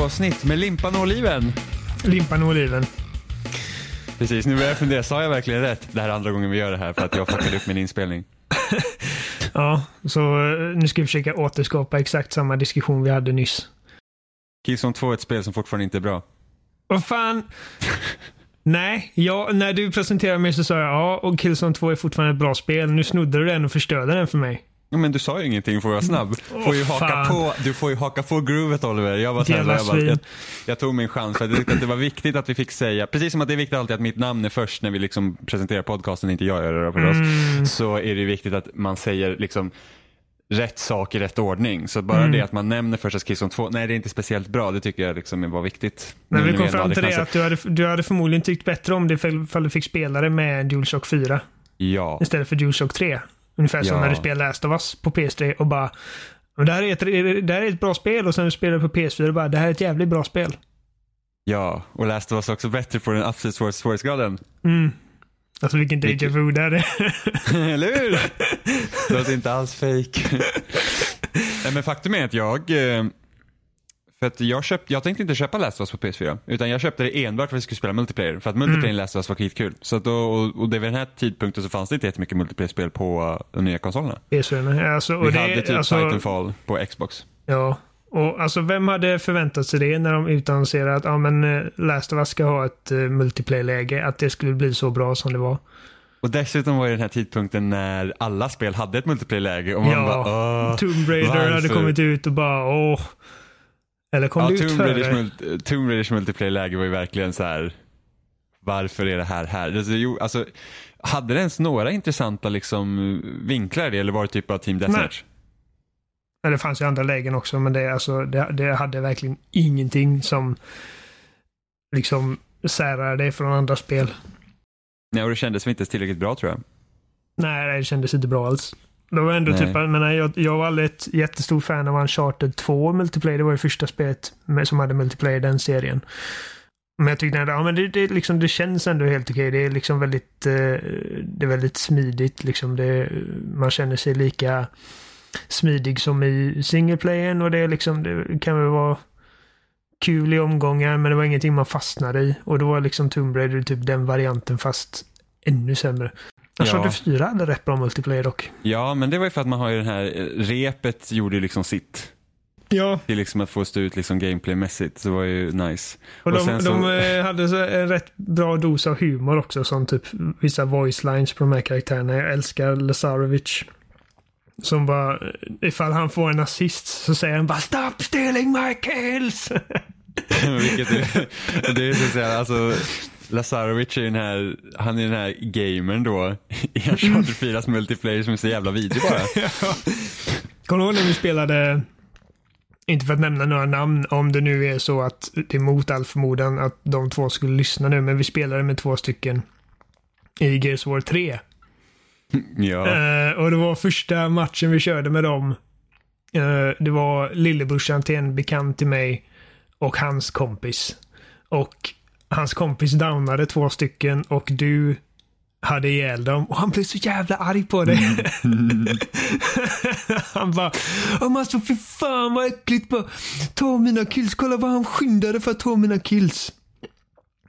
duoavsnitt med Limpan och Oliven. Limpan och oliven. Precis, nu börjar jag fundera, sa jag verkligen rätt? Det här är andra gången vi gör det här för att jag fuckade upp min inspelning. Ja, så eh, nu ska vi försöka återskapa exakt samma diskussion vi hade nyss. Killzone 2 är ett spel som fortfarande inte är bra. Vad fan? Nej, ja, när du presenterade mig så sa jag ja, och Killzone 2 är fortfarande ett bra spel. Nu snodde du den och förstörde den för mig. Ja, men du sa ju ingenting för att vara snabb. Får ju haka fan. på, du får ju haka på groovet Oliver. Jag, var Jävla snäll, jag, bara, jag, jag tog min chans för att jag tyckte att det var viktigt att vi fick säga, precis som att det är viktigt alltid att mitt namn är först när vi liksom presenterar podcasten, inte jag gör det då förstås, Mm. så är det viktigt att man säger liksom rätt sak i rätt ordning. Så bara Mm. det att man nämner först att Killzone 2, nej det är inte speciellt bra, det tycker jag liksom var viktigt. Men vi kom fram till det att du hade, du hade förmodligen tyckt bättre om det ifall du fick spela det med DualShock 4 Ja, istället för DualShock 3. Ungefär som Ja. när du spelar Last of Us på PS3 och bara "Men det här, är ett, det här är ett bra spel och sen du spelar på PS4 och bara det här är ett jävligt bra spel. ja, och Last of Us också bättre på den absolut svår- svårighetsgraden. Mm. Alltså vilken deja vu det är. Eller hur? Det låter inte alls fake. Nej, men faktum är att jag, eh, för att jag, köpt, jag tänkte inte köpa Last of Us på PS4, utan jag köpte det enbart för att vi skulle spela multiplayer. För att multiplayer i Last of Us var skitkul. Så att då, och, och det vid den här tidpunkten så fanns det inte jättemycket multiplayer-spel på uh, de nya konsolerna. PS4. Alltså, och Vi det, hade typ alltså, Titanfall på Xbox. Ja. Och alltså vem hade förväntat sig det när de utannonserade att ja, men, eh, Last of Us ska ha ett uh, multiplayer-läge? Att det skulle bli så bra som det var. Och dessutom var det den här tidpunkten när alla spel hade ett multiplayer-läge och man Ja. bara Tomb Raider hade varför? kommit ut och bara åh. Eller kom Ja, det ut Tomb Raiders, multi, Tomb Raiders multiplayer-läge var ju verkligen så här. Varför är det här här? Alltså, jo, alltså, hade det ens några intressanta liksom, vinklar i det eller var det typ bara Team Deathmatch? Ja, det fanns ju andra lägen också men det, alltså, det, det hade verkligen ingenting som liksom särade det från andra spel. Nej, och det kändes väl inte tillräckligt bra tror jag. Nej, det kändes inte bra alls. Det var ändå Nej. typ, jag, menar, jag, jag var aldrig ett jättestor fan av Uncharted 2 multiplayer. Det var det första spelet med, som hade multiplayer i den serien. Men jag tyckte ändå, ja men det, det, liksom, det känns ändå helt okej. Det är liksom väldigt, eh, det är väldigt smidigt liksom. Det, man känner sig lika smidig som i singleplayern och det är liksom, det kan väl vara kul i omgångar men det var ingenting man fastnade i. Och då var liksom Tomb Raider typ den varianten fast ännu sämre. Uncharted Ja. 4 hade rätt bra multiplayer dock. Ja, men det var ju för att man har ju den här, eh, repet gjorde ju liksom sitt. Ja, Till liksom att få stå ut liksom gameplaymässigt, så det var ju nice. och, Och de, så- de eh, hade så en rätt bra dos av humor också som typ vissa voice lines på de här karaktärerna. Jag älskar Lazarovic. Som bara, eh, ifall han får en assist så säger han bara Stop stealing my kills! Vilket är, det är så att säga, alltså Lazarovic är den här, han är den här gamern då i Uncharted 4s multiplayer som är så jävla vidrig bara. Kommer du ihåg när vi spelade, inte för att nämna några namn, om det nu är så att det är mot all förmodan att de två skulle lyssna nu, men vi spelade med två stycken i Gears War 3. Ja. Eh, och det var första matchen vi körde med dem. Eh, det var lillebrorsan till en bekant till mig och hans kompis. Och hans kompis downade två stycken och du hade ihjäl dem och han blev så jävla arg på dig. han bara, "Ja, men alltså fy fan vad äckligt. Bara, ta mina kills. Kolla vad han skyndade för att ta mina kills.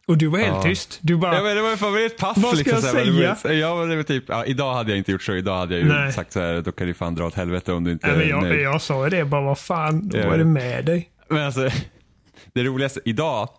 Och du var helt Ja. tyst. Du bara, Ja men det var favoritpass Vad ska liksom. jag här, men säga? Ja men det var typ, ja, idag hade jag inte gjort så. Idag hade jag ju Nej. sagt så här, då kan du fan dra åt helvete om du inte Nej, men jag, jag sa det bara, vad fan, Ja. vad är det med dig? Men alltså, det roligaste, idag,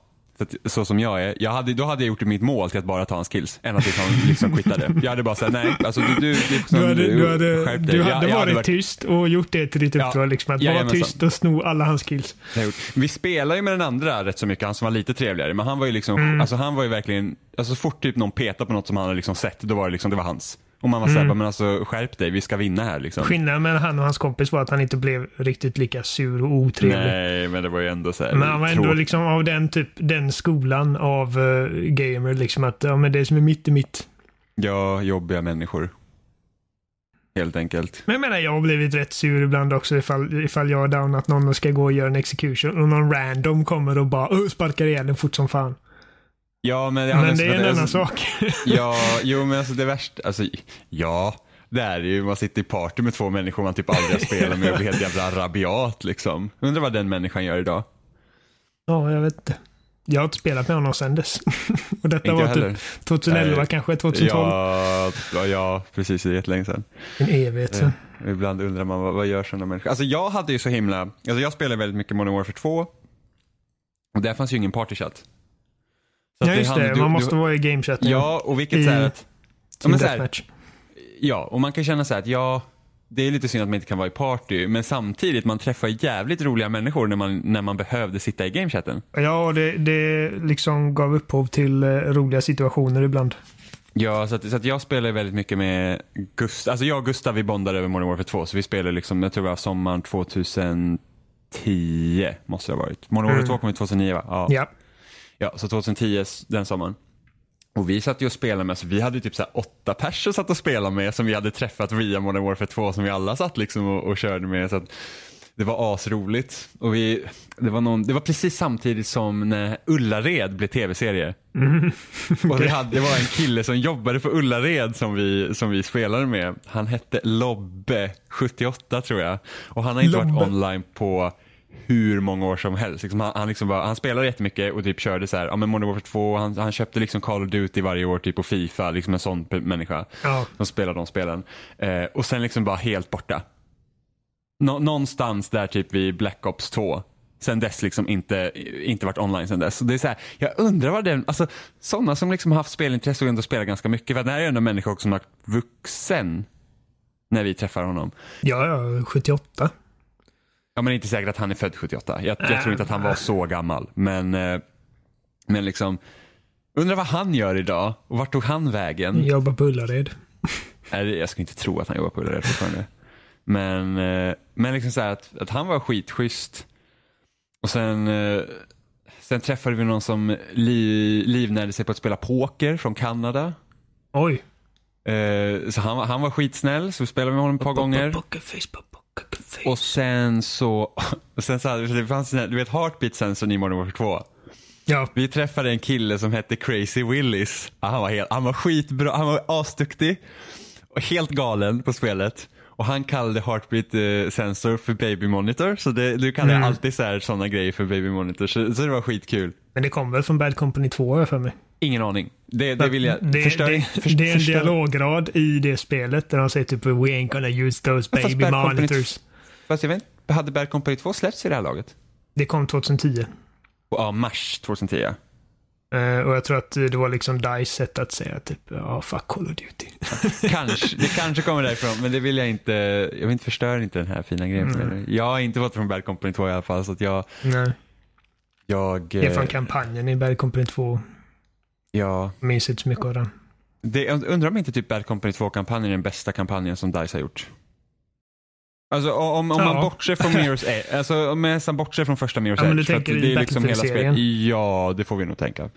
så, att, så som jag är, jag hade, då hade jag gjort det mitt mål till att bara ta hans kills. Ända tills han liksom quittade. Jag hade bara sagt nej, alltså du, du, liksom, Du hade, du hade, skärp dig. du Jag- hade jag varit tyst och gjort det till ditt Ja. uppdrag. Liksom, att vara tyst och sno alla hans kills. Jag. Vi spelar ju med den andra rätt så mycket, han som var lite trevligare. Men han var ju liksom, Mm. alltså han var ju verkligen, alltså så fort typ någon petade på något som han hade liksom sett, då var det liksom, det var hans. Och man var Mm. såhär, men alltså skärp dig, vi ska vinna här liksom. Skillnaden mellan han och hans kompis var att han inte blev riktigt lika sur och otrevlig. Nej, men det var ju ändå såhär Men han var ändå tråkigt. liksom av den typ, den skolan av uh, gamer. Liksom att ja, men det som är mitt är mitt. Ja, jobbiga människor. Helt enkelt. Men jag menar, jag har blivit rätt sur ibland också ifall, ifall jag har downat någon och ska gå och göra en execution och någon random kommer och bara sparkar ihjäl den fort som fan. Ja, men, Men det är en annan sak. Ja, jo men alltså det värsta, alltså ja. Det är ju, man sitter i party med två människor man typ aldrig har spelat med och blir helt jävla rabiat liksom. Undrar vad den människan gör idag. Ja, jag vet inte. Jag har inte spelat med honom sedan dess. och detta Inte var heller. typ 2011 Nej. kanske, 2012. Ja, ja, precis. Det är jättelänge sedan. En evighet sedan. Ibland undrar man vad, vad gör sådana människor? Alltså jag hade ju så himla, alltså jag spelade väldigt mycket Modern Warfare 2. Och där fanns ju ingen partychatt. Så Ja, just hann- det. du- Man du- måste vara i gamechatten. Ja, och vilket I så här att, ja, men så här, ja, och man kan känna så här att ja, det är lite synd att man inte kan vara i party, men samtidigt man träffar jävligt roliga människor när man, när man behövde sitta i gamechatten. Ja, och det, det liksom gav upphov till eh, roliga situationer ibland. Ja, så att, så att jag spelar väldigt mycket med Gustav, alltså jag och Gustav vi bondade över Modern Warfare 2, så vi spelade liksom, jag tror det var sommaren 2010 måste det ha varit. Modern Warfare Mm. 2 kom ju 2009 va? Ja. Ja. Ja, så 2010 s- den sommaren. Och vi satt ju och spelade med, så vi hade typ så åtta personer satt och spelade med som vi hade träffat via Modern Warfare 2 som vi alla satt liksom och, och körde med. Så det var asroligt. Och vi, det, var någon, det var precis samtidigt som när Ullared blev tv-serie. Och vi hade, det var en kille som jobbade på Ullared som vi, som vi spelade med. Han hette Lobbe78 tror jag. Och han har inte Lobbe. varit online på hur många år som helst. Liksom han, han, liksom bara, han spelade jättemycket och typ körde så här, ja men Modern Warfare 2, han, han köpte liksom Call of Duty varje år typ på Fifa, liksom en sån människa Ja. som spelar de spelen. Eh, och sen liksom bara helt borta. Nå, någonstans där typ vid Black Ops 2. Sen dess liksom inte, inte varit online sen dess. Så det är så här, jag undrar vad den, alltså sådana som liksom har haft spelintresse och ändå spelar ganska mycket. För det här är ju ändå också som har vuxen när vi träffar honom. Ja, ja, 78. Ja, men det är inte säkert att han är född 78. Jag, jag tror inte att han var så gammal. Men, eh, men liksom, undrar vad han gör idag och vart tog han vägen? Jobbar på Ullared. Nej, jag skulle inte tro att han jobbar på Ullared fortfarande. Men, eh, men liksom så här att, att han var skitschysst. Och sen, eh, sen träffade vi någon som li, livnärde sig på att spela poker från Kanada. Oj. Så han, var- han var skitsnäll, så vi spelade med honom ett par gånger. Pokerface. Och sen så, och sen så hade, det fanns här- du vet heartbeat-sensorn i Modern Warfare 2. Ja. Vi träffade en kille som hette Crazy Willis. Ja, Han var, helt, han var skitbra, han var asduktig. Och helt galen på spelet. Och han kallade Heartbeat eh, Sensor för Baby Monitor. Så det, nu kallar Mm. alltid sådana grejer för Baby Monitor. Så, så det var skitkul. Men det kom väl från Bad Company 2 har jag för mig. Ingen aning. Det, det vill jag. det, förstör, det, först- det är en förstör- dialograd i det spelet där de säger typ We ain't gonna use those Fast baby Company- monitors. Fast jag vet inte, hade Bad Company 2 släppts i det här laget? Det kom 2010. Ja, mars 2010. Eh, och jag tror att det var liksom DICE sätt att säga typ ja, fuck Call of Duty. Kanske, det kanske kommer därifrån, men det vill jag inte, jag vill inte förstöra inte den här fina grejen. Mm. Jag har inte fått från Bad Company 2 i alla fall, så att jag, Nej. jag, Det är från eh, kampanjen i Bad Company 2. Ja, Jag minns inte så mycket av den. det, undrar om inte typ Bad Company 2-kampanjen är den bästa kampanjen som DICE har gjort. Alltså om, om man Ja. bortser från Mirror's Edge, alltså om man nästan bortser från första Mirror's Ja, men du Edge. för att tänker det är liksom hela spelet. Ja, det får vi nog tänka.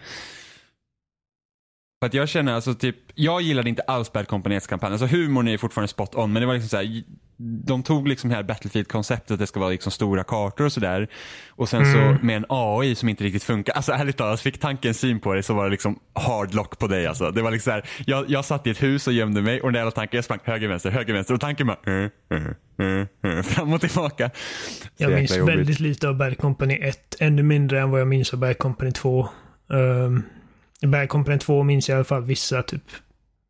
För att jag känner alltså typ, jag gillade inte alls Bad Company 1-kampanjen. Alltså humorn är fortfarande spot on, men det var liksom så här, de tog liksom det här Battlefield-konceptet, att det ska vara liksom stora kartor och sådär. Och sen Mm. så med en AI som inte riktigt funkar. Alltså ärligt talat, fick tanken syn på det så var det liksom hard lock på dig alltså. Det var liksom så här, jag, jag satt i ett hus och gömde mig och den jävla tanken, jag sprang höger, vänster, höger, vänster och tanken bara uh, uh, uh, uh, fram och tillbaka. Så Jag minns jobbigt. väldigt lite av Bad Company 1. Ännu mindre än vad jag minns av Bad Company 2. Um, I Bad Company 2 minns jag i alla fall vissa typ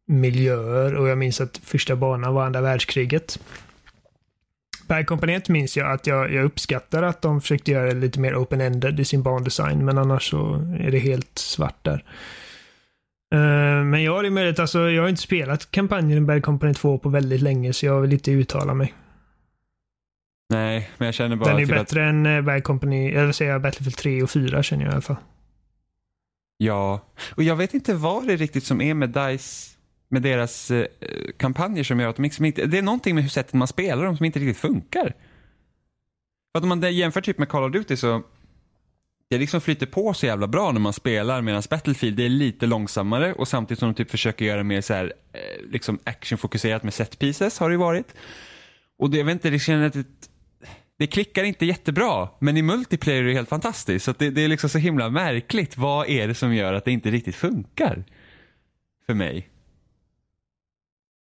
miljöer och jag minns att första banan var andra världskriget. Bad Company 1 minns jag att jag, jag uppskattar att de försökte göra det lite mer open-ended i sin bandesign men annars så är det helt svart där. Eh, men jag har det är möjligt, alltså jag har inte spelat kampanjen i Bad Company 2 på väldigt länge så jag vill inte uttala mig. Nej, men jag känner bara Den är typ att, bättre än eh, Bad Company, eller säger jag Battlefield 3 och 4 känner jag i alla fall ja. Och jag vet inte vad det är riktigt som är med DICE, med deras eh, kampanjer som gör att de liksom inte, det är någonting med hur sättet man spelar dem som inte riktigt funkar. För att om man jämför typ med Call of Duty så det liksom flyter på så jävla bra när man spelar medan Battlefield det är lite långsammare och samtidigt som de typ försöker göra mer så här, eh, liksom actionfokuserat med set pieces har det ju varit. Och det, jag vet inte, det känner att det, klickar inte jättebra men i multiplayer är det helt fantastiskt. Så det, det är liksom så himla märkligt. Vad är det som gör att det inte riktigt funkar? För mig.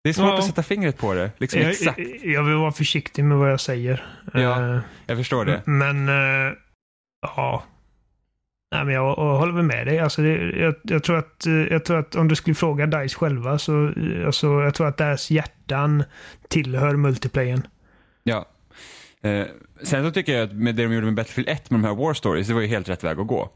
Det är svårt Ja. att sätta fingret på det. Liksom Jag, exakt. jag vill vara försiktig med vad jag säger. Ja. Eh, Jag förstår det. Men, eh, ja. Nej, men jag, jag håller väl med dig. Alltså, det, jag, jag, tror att, eh, jag tror att om du skulle fråga DICE själva så alltså, jag tror att deras hjärtan tillhör multiplayern. Ja. Eh, sen så tycker jag att med det de gjorde med Battlefield 1 med de här War Stories, det var ju helt rätt väg att gå.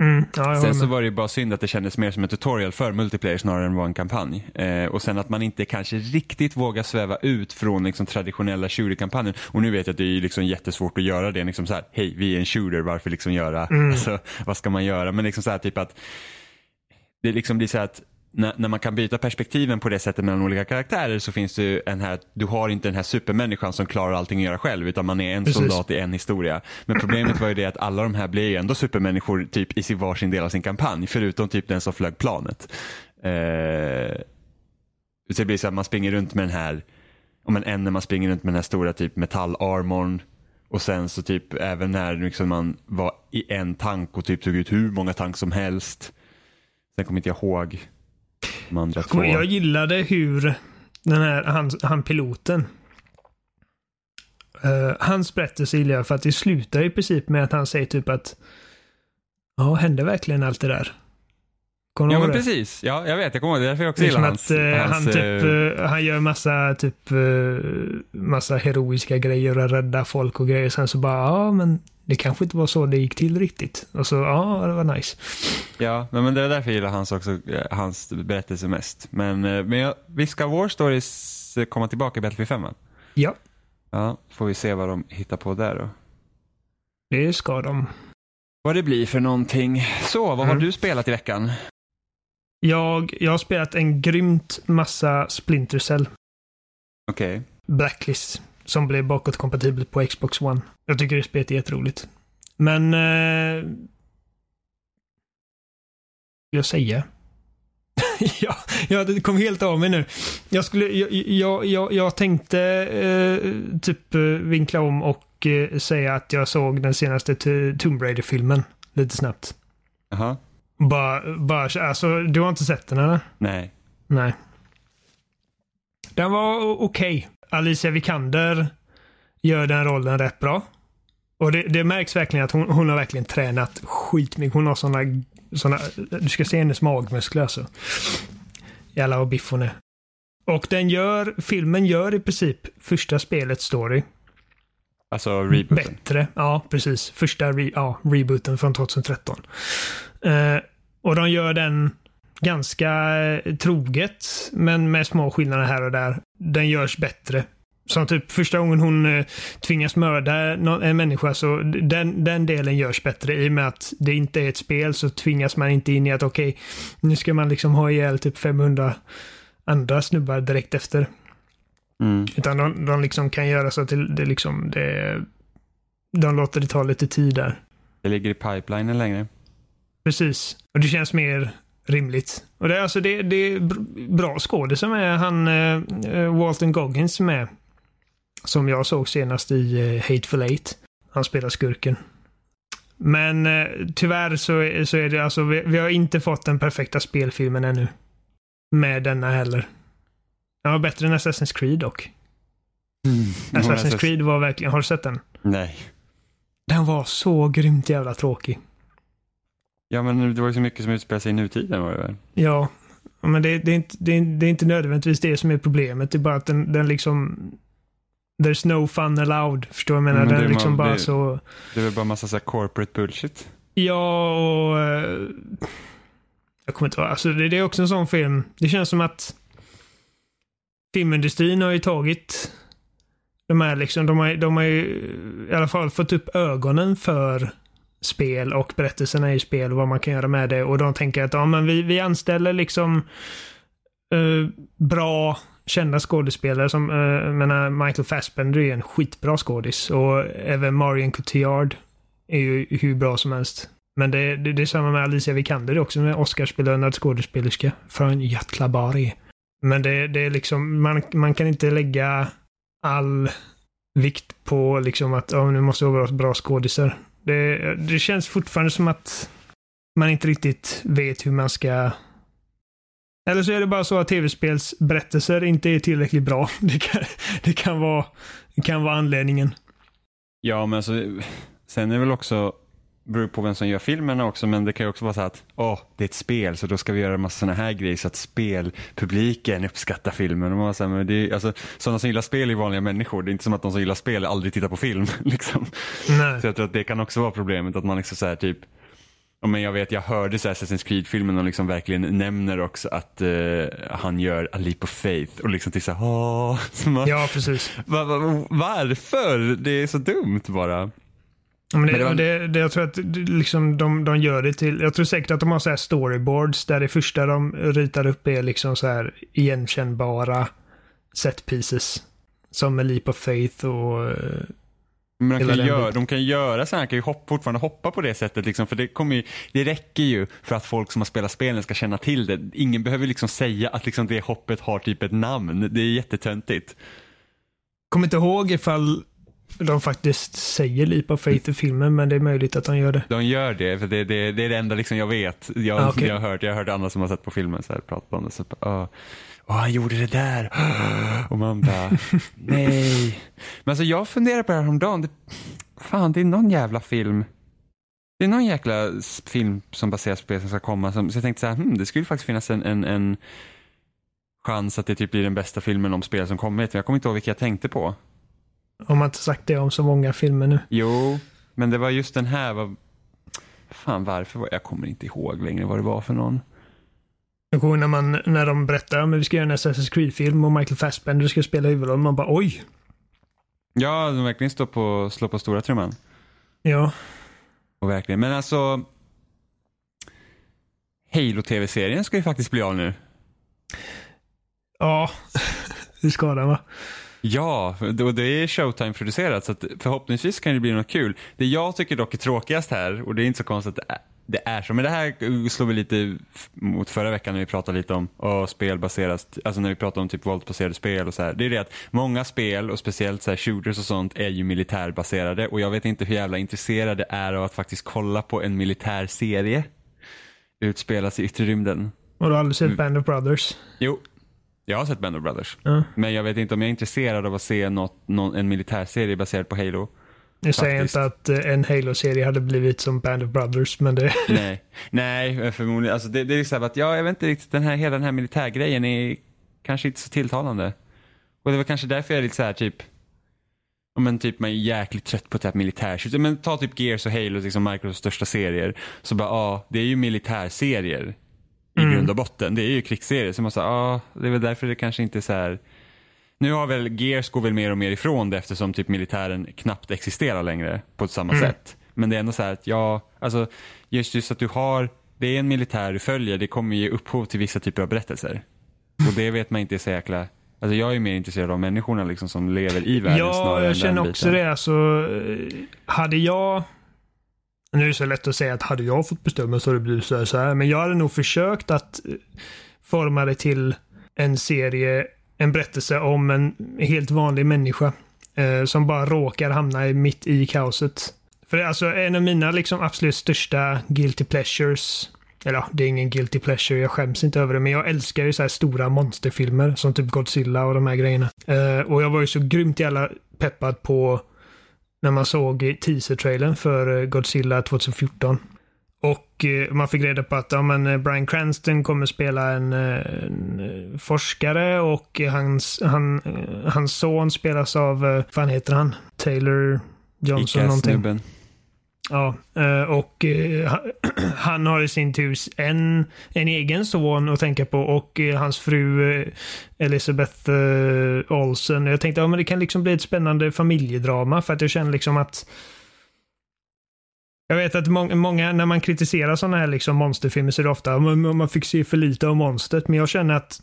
Mm, ja, Sen så var det ju bara synd att det kändes mer som en tutorial för multiplayer snarare än var en kampanj. Eh, och sen att man inte kanske riktigt vågar sväva ut från liksom traditionella shooter-kampanjen. Och nu vet jag att det är liksom jättesvårt att göra det. Liksom så här, hej, vi är en shooter, varför liksom göra, Mm. alltså, vad ska man göra? Men liksom så här typ att det liksom blir så här att när, när man kan byta perspektiven på det sättet mellan olika karaktärer så finns det ju en här, du har inte den här supermänniskan som klarar allting att göra själv utan man är en Precis. soldat i en historia. Men problemet var ju det att alla de här blir ju ändå supermänniskor typ i sin varsin del av sin kampanj förutom typ den som flög planet. Eh, så det blir så att man springer runt med den här, om en en när man springer runt med den här stora typ metallarmorn och sen så typ även när liksom man var i en tank och typ tog ut hur många tank som helst. Sen kommer inte jag ihåg de andra två. Jag gillade hur den här, han, han piloten. Uh, hans berättelse gillar jag för att det slutar i princip med att han säger typ att Ja, hände verkligen allt det där? Kommer du Ja men det? precis, ja jag vet, jag kommer ihåg det. Därför jag också Liksom gillar att hans, eh, hans han typ, eh, eh, han gör massa typ, eh, massa heroiska grejer och räddar folk och grejer. Sen så bara, ja men det kanske inte var så det gick till riktigt. Och så, ja det var nice. Ja, men det är därför jag gillar hans, också, eh, hans berättelse mest. Men, eh, men jag, visst ska War Stories eh, komma tillbaka i Battlefield 5? va? Ja, Ja, får vi se vad de hittar på där då. det ska de. Vad det blir för någonting. Så, vad har Mm. du spelat i veckan? Jag, jag har spelat en grymt massa Splinter Cell Okej. Blacklist som blev bakåtkompatibelt på Xbox One. Jag tycker det spelet är jätteroligt. Men... Eh, jag säga? ja, ja, det kom helt av mig nu. Jag, skulle, jag, jag, jag, jag tänkte eh, typ eh, vinkla om och eh, säga att jag såg den senaste Tomb Raider-filmen lite snabbt. Jaha. Bara, bara, alltså, du har inte sett den eller? Nej. Nej. Den var okej. Alicia Vikander gör den rollen rätt bra. Och det, det märks verkligen att hon, hon har verkligen tränat skitmycket. Hon har såna, såna, du ska se hennes magmuskler alltså. Jävlar vad biff hon är. Och den gör, filmen gör i princip första spelets story Alltså rebooten. bättre. Ja, precis. Första re, ja, rebooten från 2013. Eh, och de gör den ganska troget, men med små skillnader här och där. Den görs bättre. Som typ första gången hon eh, tvingas mörda en människa så den, den delen görs bättre. I och med att det inte är ett spel så tvingas man inte in i att okej, nu ska man liksom ha ihjäl typ 500 andra snubbar direkt efter. Mm. Utan de, de liksom kan göra så att det, det liksom, det, de låter det ta lite tid där. Det ligger i pipelinen längre. Precis. Och det känns mer rimligt. Och det, är alltså, det, det är br- bra skådisar med. Han, eh, Walton Goggins med. Som jag såg senast i eh, Hateful Eight. Han spelar skurken. Men eh, tyvärr så, är- så är det alltså, vi, vi har inte fått den perfekta spelfilmen ännu. Med denna heller. Den var bättre än Assassin's Creed dock. Assassin's Creed var verkligen, har du sett den? Nej. Den var så grymt jävla tråkig. Ja men det var ju så mycket som utspelar sig i nutiden var det väl? Ja, men det, det, är inte, det, är, det är inte nödvändigtvis det som är problemet. Det är bara att den, den liksom... There's no fun allowed. Förstår du vad jag menar? Mm, men den är liksom ma- bara det- så... Det är väl bara massa så corporate bullshit. Ja, och... eh, jag kommer inte ihåg. Alltså det, det är också en sån film. Det känns som att filmindustrin har ju tagit de här liksom, de har, de har ju i alla fall fått upp ögonen för spel och berättelserna i spel och vad man kan göra med det. Och de tänker att ja, men vi, vi anställer liksom eh, bra kända skådespelare som, uh, jag menar Michael Fassbender är en skitbra skådis och även Marion Cotillard är ju hur bra som helst. Men det, det, det är samma med Alicia Vikander är också, en Oscarsbelönad skådespelerska från Jatlabari. Men det, det är liksom, man, man kan inte lägga all vikt på liksom att oh, nu måste vi vara bra skådisar. Det, det känns fortfarande som att man inte riktigt vet hur man ska Eller så är det bara så att tv-spelsberättelser inte är tillräckligt bra. Det kan, det kan, vara, det kan vara anledningen. Ja, men alltså, sen är det väl också, beror på vem som gör filmerna också, men det kan ju också vara så att, åh, det är ett spel, så då ska vi göra en massa sådana här grejer så att spelpubliken uppskattar filmen. Och man så här, men det är, alltså, sådana som gillar spel är vanliga människor, det är inte som att de som gillar spel aldrig tittar på film. Liksom. Så jag tror att det kan också vara problemet, att man liksom så här, typ, men jag vet, jag hörde så Assassin's Creed-filmen och liksom verkligen nämner också att eh, han gör A Leap of Faith och liksom till så här, åh. Så man, Ja, precis. va, va, varför? Det är så dumt bara. Men det, Men det var- det, det, jag tror att liksom de, de gör det till... Jag tror säkert att de har så storyboards där det första de ritar upp är liksom så här igenkännbara set pieces. Som med Leap of Faith och... eh, Men de kan, göra, de kan göra så här, kan ju hopp, fortfarande hoppa på det sättet liksom, för det kommer ju, det räcker ju för att folk som har spelat spelen ska känna till det. Ingen behöver liksom säga att liksom det hoppet har typ ett namn. Det är jättetöntigt. Kommer inte ihåg ifall de faktiskt säger Leap of Faith i filmen, men det är möjligt att de gör det. De gör det, för det, det, det är det enda liksom jag vet. Jag, Ah, okej. jag, har hört, jag har hört andra som har sett på filmen så här, prata om det. Så, bara, Åh, han gjorde det där. Och man bara, nej. Men alltså jag funderar på det här häromdagen. Det, fan, det är någon jävla film. Det är någon jäkla film som baseras på spel som ska komma. Som, så jag tänkte så här, hmm, det skulle faktiskt finnas en, en, en chans att det typ blir den bästa filmen om spel som kommit. Men jag kommer inte ihåg vilka jag tänkte på. Om man inte sagt det om så många filmer nu. Jo, men det var just den här. Var... Fan varför? Var... Jag kommer inte ihåg längre vad det var för någon. Jag kommer när, man, när de berättar att vi ska göra en Assassin's Creed-film och Michael Fassbender ska spela huvudrollen. Man bara oj. Ja, de verkligen står på, slår på stora trumman. Ja. Och verkligen. Men alltså. Halo-tv-serien ska ju faktiskt bli av nu. Ja. det ska den va? Ja, och det är Showtime-producerat så förhoppningsvis kan det bli något kul. Det jag tycker dock är tråkigast här, och det är inte så konstigt att det är- det så, men det här slår vi lite mot förra veckan när vi pratade lite om oh, spelbaserat, alltså när vi pratade om typ våldsbaserade spel och så här. Det är det att många spel och speciellt så här shooters och sånt är ju militärbaserade och jag vet inte hur jävla intresserade är av att faktiskt kolla på en militär serie utspelas i yttre rymden. Och du har aldrig Mm. sett Band of Brothers? Jo, jag har sett Band of Brothers. Ja. Men jag vet inte om jag är intresserad av att se något, någon, en militärserie baserad på Halo. Jag säger Faktiskt. inte att eh, en Halo-serie hade blivit som Band of Brothers, men det... Nej, nej förmodligen. Alltså det, det är så här att, ja, jag vet inte riktigt, den här, hela den här militärgrejen är kanske inte så tilltalande. Och det var kanske därför jag är lite så här typ, men typ man är jäkligt trött på typ militär. Men ta typ Gears och Halo, liksom Microsofts största serier. Så bara, ja, det är ju militärserier i Mm. grund och botten. Det är ju krigsserier. Så man säger, ja, det är väl därför det kanske inte är så här. Nu har väl Gears går väl mer och mer ifrån det eftersom typ militären knappt existerar längre på samma Mm. sätt. Men det är ändå så här att ja, alltså just, just att du har, det är en militär du följer, det kommer ge upphov till vissa typer av berättelser. Och det vet man inte är så jäkla, alltså jag är mer intresserad av människorna liksom som lever i världen Ja, snarare jag än känner den också biten. det. Alltså, eh, hade jag... Nu är det så lätt att säga att hade jag fått bestämma så hade det blivit så här, så här. Men jag hade nog försökt att eh, forma det till en serie, en berättelse om en helt vanlig människa. Eh, som bara råkar hamna i, mitt i kaoset. För det är alltså en av mina liksom absolut största guilty pleasures. Eller ja, det är ingen guilty pleasure, jag skäms inte över det. Men jag älskar ju så här stora monsterfilmer som typ Godzilla och de här grejerna. Eh, och jag var ju så grymt jävla peppad på när man såg teaser-trailern för eh, Godzilla 2014. Och eh, man fick reda på att ja, men, eh, Bryan Cranston kommer spela en, eh, en eh, forskare och eh, hans, han, eh, hans son spelas av, eh, vad fan heter han? Taylor Johnson någonting. Icke-snubben. Ja, eh, och eh, han har i sin tur en, en egen son att tänka på och eh, hans fru Elisabeth Olsen. Jag tänkte, ja men det kan liksom bli ett spännande familjedrama för att jag känner liksom att jag vet att många, många när man kritiserar sådana här liksom monsterfilmer så är det ofta att man, man fick se för lite av monstret. Men jag känner att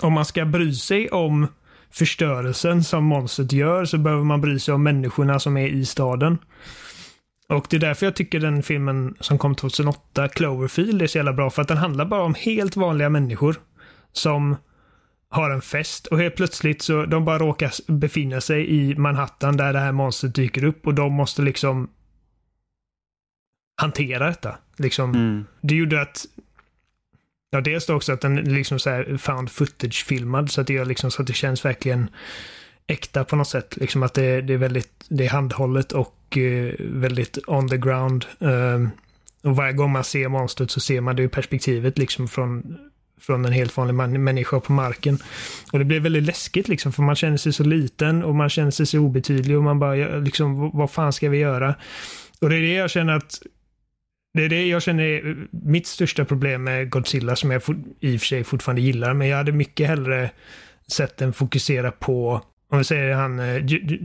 om man ska bry sig om förstörelsen som monstret gör så behöver man bry sig om människorna som är i staden. Och det är därför jag tycker den filmen som kom 2008, Cloverfield, är så jävla bra. För att den handlar bara om helt vanliga människor som har en fest och helt plötsligt så de bara råkar befinna sig i Manhattan där det här monstret dyker upp och de måste liksom hantera detta. Liksom, Mm. det gjorde att Ja, dels då också att den liksom så här found footage-filmad så att det gör liksom så att det känns verkligen äkta på något sätt. Liksom att det, det är väldigt, det är handhållet och och eh, väldigt on the ground. Ehm, och varje gång man ser monstret så ser man det ur perspektivet liksom från, från en helt vanlig man, människa på marken. Och det blir väldigt läskigt liksom för man känner sig så liten och man känner sig så obetydlig och man bara liksom vad fan ska vi göra? Och det är det jag känner att det är det jag känner är eh, mitt största problem med Godzilla som jag i och för sig fortfarande gillar. Men jag hade mycket hellre sett den fokusera på, om vi säger han eh,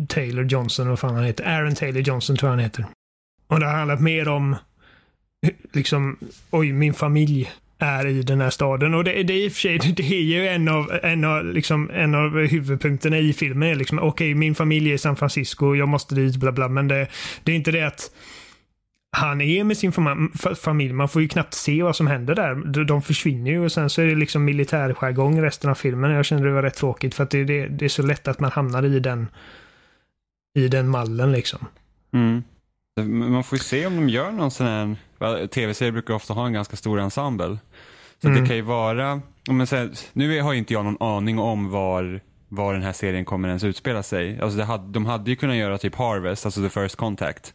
Taylor Johnson, vad fan han heter, Aaron Taylor Johnson tror jag han heter. Och det har handlat mer om, liksom, oj, min familj är i den här staden. Och det, det är i och för sig, det är ju en av, en av, liksom, en av huvudpunkterna i filmen. Liksom, Okej, okay, min familj är i San Francisco, jag måste dit, bla bla. Men det, det är inte det att han är med sin familj. Man får ju knappt se vad som händer där. De försvinner ju och sen så är det liksom militärjargong resten av filmen. Jag kände det var rätt tråkigt för att det, det, det är så lätt att man hamnar i den i den mallen liksom. Mm. Man får ju se om de gör någon sån här, tv-serier brukar ofta ha en ganska stor ensemble. Så mm. det kan ju vara, om säger, nu har ju inte jag någon aning om var, var den här serien kommer ens utspela sig. Alltså hade, de hade ju kunnat göra typ Harvest, alltså The First Contact.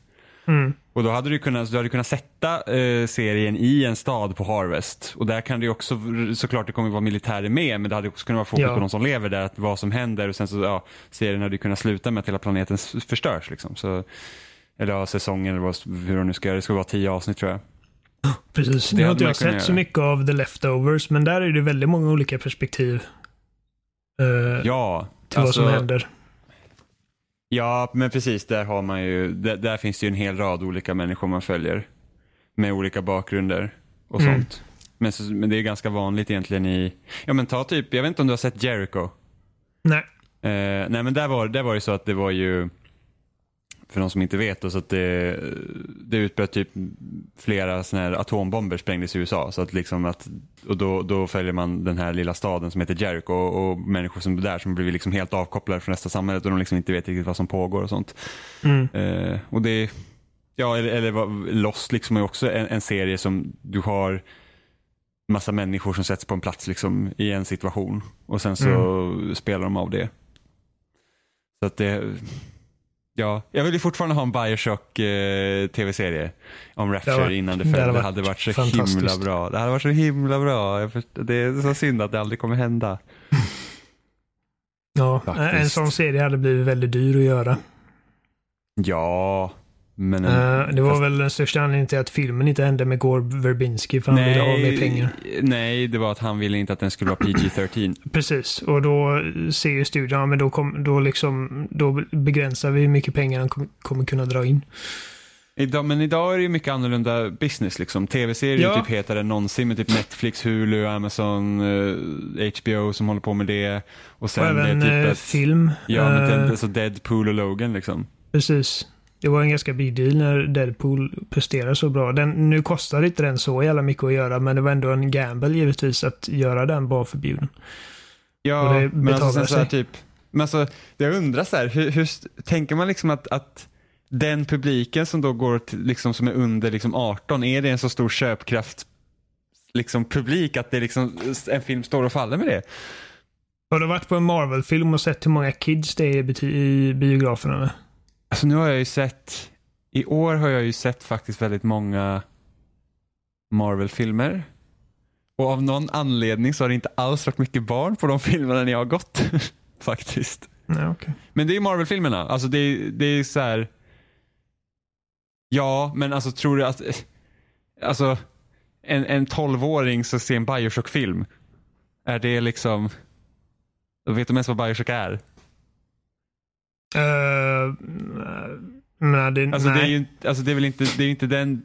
Mm. Och då hade du kunnat, du hade kunnat sätta eh, serien i en stad på Harvest. Och där kan det också, såklart det kommer vara militärer med, men det hade också kunnat vara fokus ja. på de som lever där, att vad som händer och sen så, ja, serien hade kunnat sluta med att hela planeten förstörs liksom. Så, eller ja, säsongen eller vad, hur de nu ska göra, det ska vara tio avsnitt tror jag. Precis, nu har inte jag sett göra. så mycket av The Leftovers, men där är det väldigt många olika perspektiv. Uh, ja. Till alltså, vad som alltså- händer. Ja, men precis. Där, har man ju, där, där, finns det ju en hel rad olika människor man följer. Med olika bakgrunder och mm. sånt. Men, så, men det är ganska vanligt egentligen i, ja men ta typ, jag vet inte om du har sett Jericho? Nej. Eh, nej men där var, där var det så att det var ju för de som inte vet, då, så att det, det utbröt typ flera såna här atombomber sprängdes i USA. Så att liksom att, och då, då följer man den här lilla staden som heter Jericho och, och människor som är där som blir liksom helt avkopplade från resten av samhället och de liksom inte vet riktigt vad som pågår och sånt. Mm. Eh, och det, ja eller, eller Lost liksom är också en, en, serie som du har massa människor som sätts på en plats liksom i en situation och sen så mm. spelar de av det. Så att det Ja, jag vill ju fortfarande ha en Bioshock eh, tv-serie om Rapture var, innan det föll. Det, det hade varit så himla bra. Det hade varit så himla bra. Det är så synd att det aldrig kommer hända. Ja, Faktiskt. en sån serie hade blivit väldigt dyr att göra. Ja, men en, uh, det var fast... väl den största anledningen till att filmen inte hände med Gore Verbinski för han nej, ville ha mer pengar. Nej, det var att han ville inte att den skulle vara PG-13. Precis, och då ser ju studion, ja, men då, kom, då, liksom, då begränsar vi hur mycket pengar han kommer, kommer kunna dra in. Idag, men idag är det ju mycket annorlunda business. Liksom. Tv-serier ja. är typ hetare än någonsin med typ Netflix, Hulu, Amazon, eh, HBO som håller på med det. Och sen och även typ eh, ett, film. Ja, men uh, alltså Deadpool och Logan liksom. Precis. Det var en ganska big deal när Deadpool presterade så bra. Den, nu kostar inte den så jävla mycket att göra, men det var ändå en gamble givetvis att göra den bara förbjuden. Ja, men alltså sen så här, typ, men alltså, jag undrar så här, hur, hur tänker man liksom att, att den publiken som då går till, liksom som är under liksom 18, är det en så stor köpkraft liksom publik att det liksom, en film står och faller med det? Har du varit på en Marvel-film och sett hur många kids det är i biograferna? Alltså nu har jag ju sett, i år har jag ju sett faktiskt väldigt många Marvel-filmer. Och av någon anledning så har det inte alls varit mycket barn på de filmerna när jag har gått. faktiskt. Nej, okay. Men det är Marvel-filmerna. Alltså det, det är så här. Ja, men alltså tror du att... Alltså en, en 12-åring som ser en Bioshock-film. Är det liksom... Vet de ens vad Bioshock är? Uh, nej, det, alltså, nej. Det är ju alltså, det är väl inte, det är inte den...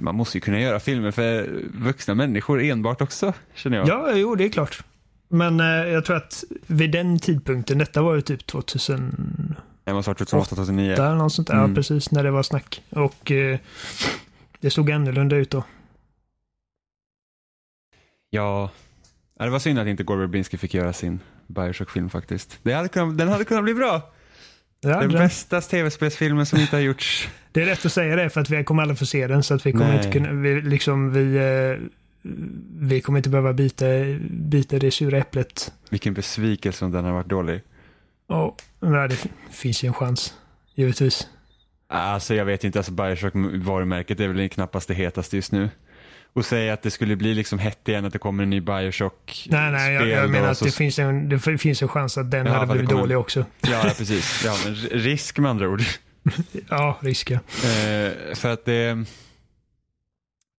Man måste ju kunna göra filmer för vuxna människor enbart också, känner jag. Ja, jo, det är klart. Men eh, jag tror att vid den tidpunkten, detta var ju typ 2000... Det måste ha varit 2008, 2009. Där, något sånt där. Mm. Ja, precis. När det var snack. Och eh, det såg annorlunda ut då. Ja, det var synd att inte Gore Verbinski fick göra sin Bioshock-film faktiskt. Det hade kunnat, den hade kunnat bli bra. Ja, den bästa tv-spelsfilmen som inte har gjorts. Det är rätt att säga det för att vi kommer aldrig få se den så att vi kommer Nej. inte kunna, vi, liksom vi, eh, vi kommer inte behöva bita, bita det sura äpplet. Vilken besvikelse om den har varit dålig. Ja, det finns ju en chans. Givetvis. Alltså jag vet inte, alltså Bioshock-varumärket är väl knappast det hetaste just nu. Och säga att det skulle bli liksom hett igen att det kommer en ny Bioshock Nej, nej, jag, jag menar att så... det, finns en, det finns en chans att den ja, hade blivit kommer... dålig också. Ja, ja, precis. Ja, risk med andra ord. ja, risk ja. Eh, för att det...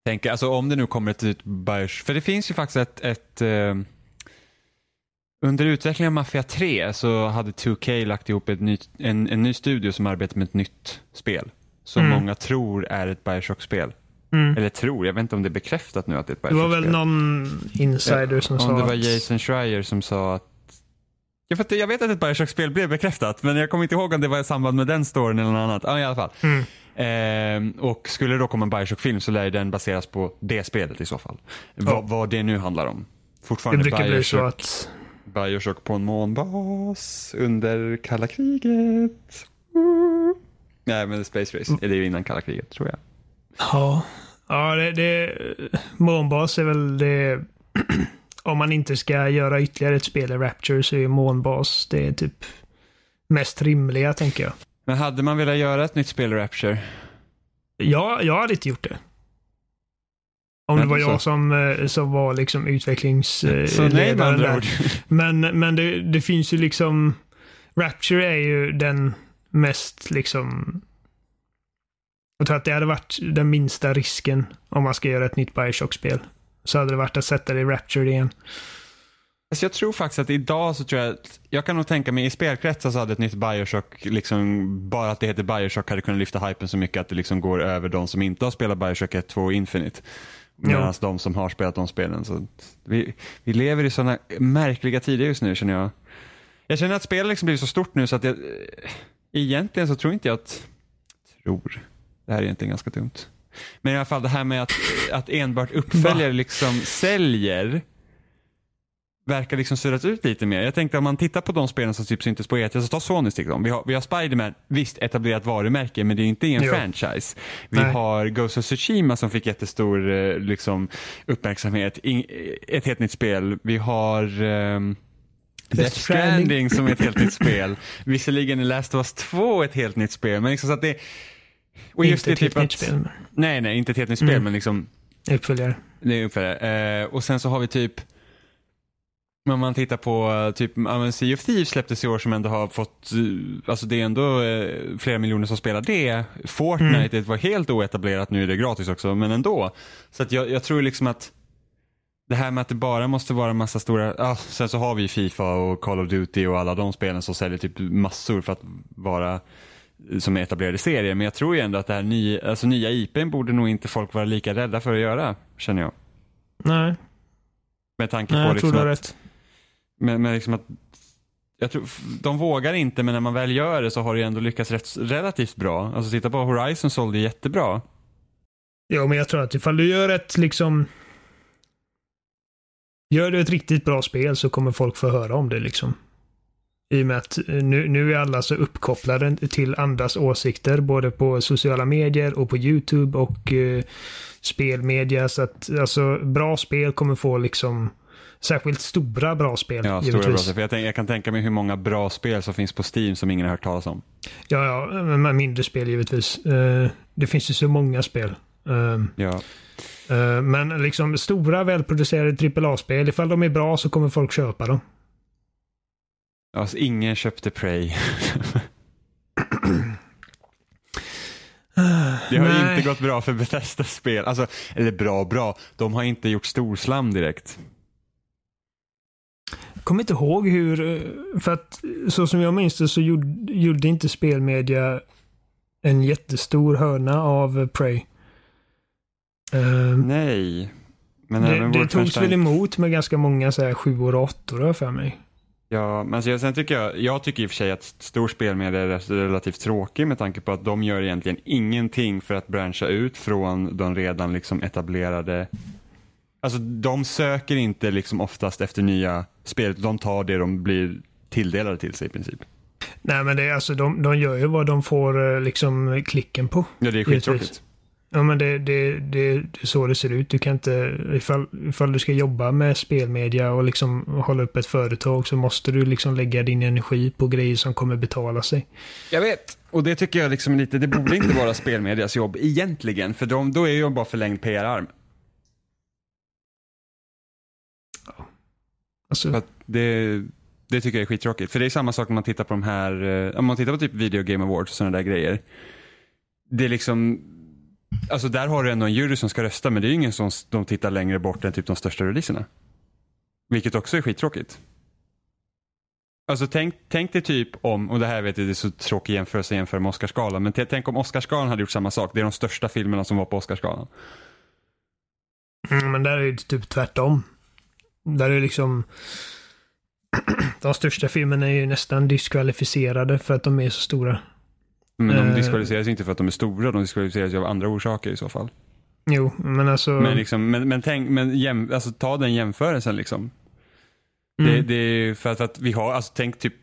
Tänker, alltså om det nu kommer ett nytt Bioshock, för det finns ju faktiskt ett, ett eh, under utvecklingen av Mafia 3 så hade 2K lagt ihop ett ny, en, en ny studio som arbetar med ett nytt spel. Som mm. många tror är ett Bioshock-spel. Mm. Eller tror, jag vet inte om det är bekräftat nu att det är ett Bioshock-spel. Det var väl någon insider som ja, sa Om det var Jason Schreier som sa att jag, för jag vet att ett Bioshock-spel blev bekräftat, men jag kommer inte ihåg om det var i samband med den storyn eller något annat. Ja, i alla fall. Mm. Eh, och skulle det då komma en Bioshock-film så lär den baseras på det spelet i så fall. Ja. Va, vad det nu handlar om. Fortfarande det Bioshock. bli så att Bioshock på en månbas under kalla kriget. Mm. Nej, men Space Race är det ju innan kalla kriget, tror jag. Ja, ja det, det, månbas är väl det... om man inte ska göra ytterligare ett spel i Rapture så är månbas det är typ mest rimliga, tänker jag. Men hade man velat göra ett nytt spel i Rapture? Ja, jag hade inte gjort det. Om det var jag som, eh, som var liksom utvecklingsledaren Men, men det, det finns ju liksom... Rapture är ju den mest liksom... Jag tror att det hade varit den minsta risken om man ska göra ett nytt Bioshock-spel. Så hade det varit att sätta det i Rapture igen. Alltså jag tror faktiskt att idag så tror jag att, jag kan nog tänka mig i spelkretsar så hade ett nytt Bioshock, liksom, bara att det heter Bioshock hade kunnat lyfta hypen så mycket att det liksom går över de som inte har spelat Bioshock 1, 2 och Infinite. Medan ja. de som har spelat de spelen. Så vi, vi lever i sådana märkliga tider just nu känner jag. Jag känner att spelet liksom blivit så stort nu så att jag, egentligen så tror inte jag att, tror, det här är egentligen ganska dumt. Men i alla fall det här med att, att enbart uppföljare liksom säljer verkar liksom surrat ut lite mer. Jag tänkte om man tittar på de spelen som typ syntes på E3, så ta Sony stick Vi har, vi har Spiderman, visst etablerat varumärke, men det är inte en jo. franchise. Vi Nej. har Ghost of Tsushima som fick jättestor eh, liksom, uppmärksamhet, In, ett helt nytt spel. Vi har um, Death Stranding som är ett helt nytt spel. Visserligen är Last of Us 2 ett helt nytt spel, men liksom så att det och just inte helt typ nytt spel. Nej, nej, inte ett nytt spel, mm. men liksom Uppföljare. Det är uppföljare. Eh, och sen så har vi typ men om man tittar på eh, typ, ja, Sea of Thieves släpptes i år som ändå har fått, eh, alltså det är ändå eh, flera miljoner som spelar det. Fortnite mm. var helt oetablerat, nu är det gratis också, men ändå. Så att jag, jag tror liksom att det här med att det bara måste vara massa stora, ja, sen så har vi Fifa och Call of Duty och alla de spelen som säljer typ massor för att vara som är etablerade serier. Men jag tror ju ändå att det här nya, alltså nya IPn borde nog inte folk vara lika rädda för att göra, känner jag. Nej. Med tanke Nej, på liksom att, rätt. Men, men liksom att jag tror, de vågar inte men när man väl gör det så har det ändå lyckats rätt, relativt bra. Alltså titta på Horizon sålde jättebra. Ja, men jag tror att ifall du gör ett liksom... Gör du ett riktigt bra spel så kommer folk få höra om det liksom. I och med att nu, nu är alla så uppkopplade till andras åsikter både på sociala medier och på YouTube och eh, spelmedia. Så att alltså bra spel kommer få liksom Särskilt stora bra spel. Ja, stora bra spel. För jag, tänk, jag, kan tänka mig hur många bra spel som finns på Steam som ingen har hört talas om. Ja, ja men mindre spel givetvis. Uh, det finns ju så många spel. Uh, ja. Uh, men liksom stora välproducerade AAA-spel, ifall de är bra så kommer folk köpa dem. Alltså ingen köpte Prey. Det har Nej. inte gått bra för Bethesda-spel. Alltså, eller bra bra, de har inte gjort storslam direkt kommer inte ihåg hur, eh, för att så som jag minns det så gjorde, gjorde inte spelmedia en jättestor hörna av Prey. Uh, Nej. Men det, det togs väl emot med ganska många så här sjuor och åttor för mig. Ja, men alltså, sen tycker jag, jag tycker i och för sig att stor spelmedia är relativt tråkig med tanke på att de gör egentligen ingenting för att branscha ut från de redan liksom etablerade Alltså de söker inte liksom oftast efter nya spel, de tar det de blir tilldelade till sig i princip. Nej men det är alltså de, de gör ju vad de får eh, liksom klicken på. Ja det är skittråkigt. Ja, men det, det, det, det är så det ser ut. Du kan inte, ifall, ifall du ska jobba med spelmedia och liksom hålla upp ett företag så måste du liksom lägga din energi på grejer som kommer betala sig. Jag vet. Och det tycker jag liksom lite, det borde inte vara spelmedias jobb egentligen. För de, då är ju bara förlängd PR-arm. Alltså, det, det tycker jag är skittråkigt. För det är samma sak när man tittar på de här, eh, om man tittar på typ Video Game Awards och sådana där grejer. Det är liksom, alltså där har du ändå en jury som ska rösta men det är ju ingen som de tittar längre bort än typ de största releaserna. Vilket också är skittråkigt. Alltså tänk, tänk dig typ om, och det här vet jag det är så tråkig jämförelse att jämföra med Oscarsgalan, men tänk om Oscarsgalan hade gjort samma sak. Det är de största filmerna som var på Oscarsgalan. mm, men där är det typ tvärtom. Där är det liksom... De största filmerna är ju nästan diskvalificerade för att de är så stora. Men de Eh. diskvalificeras inte för att de är stora, de diskvalificeras ju av andra orsaker i så fall. Jo, men alltså... Men, liksom, men, men, tänk, men jäm, alltså, ta den jämförelsen liksom. mm, Det, det är för att, att vi har, alltså tänk typ,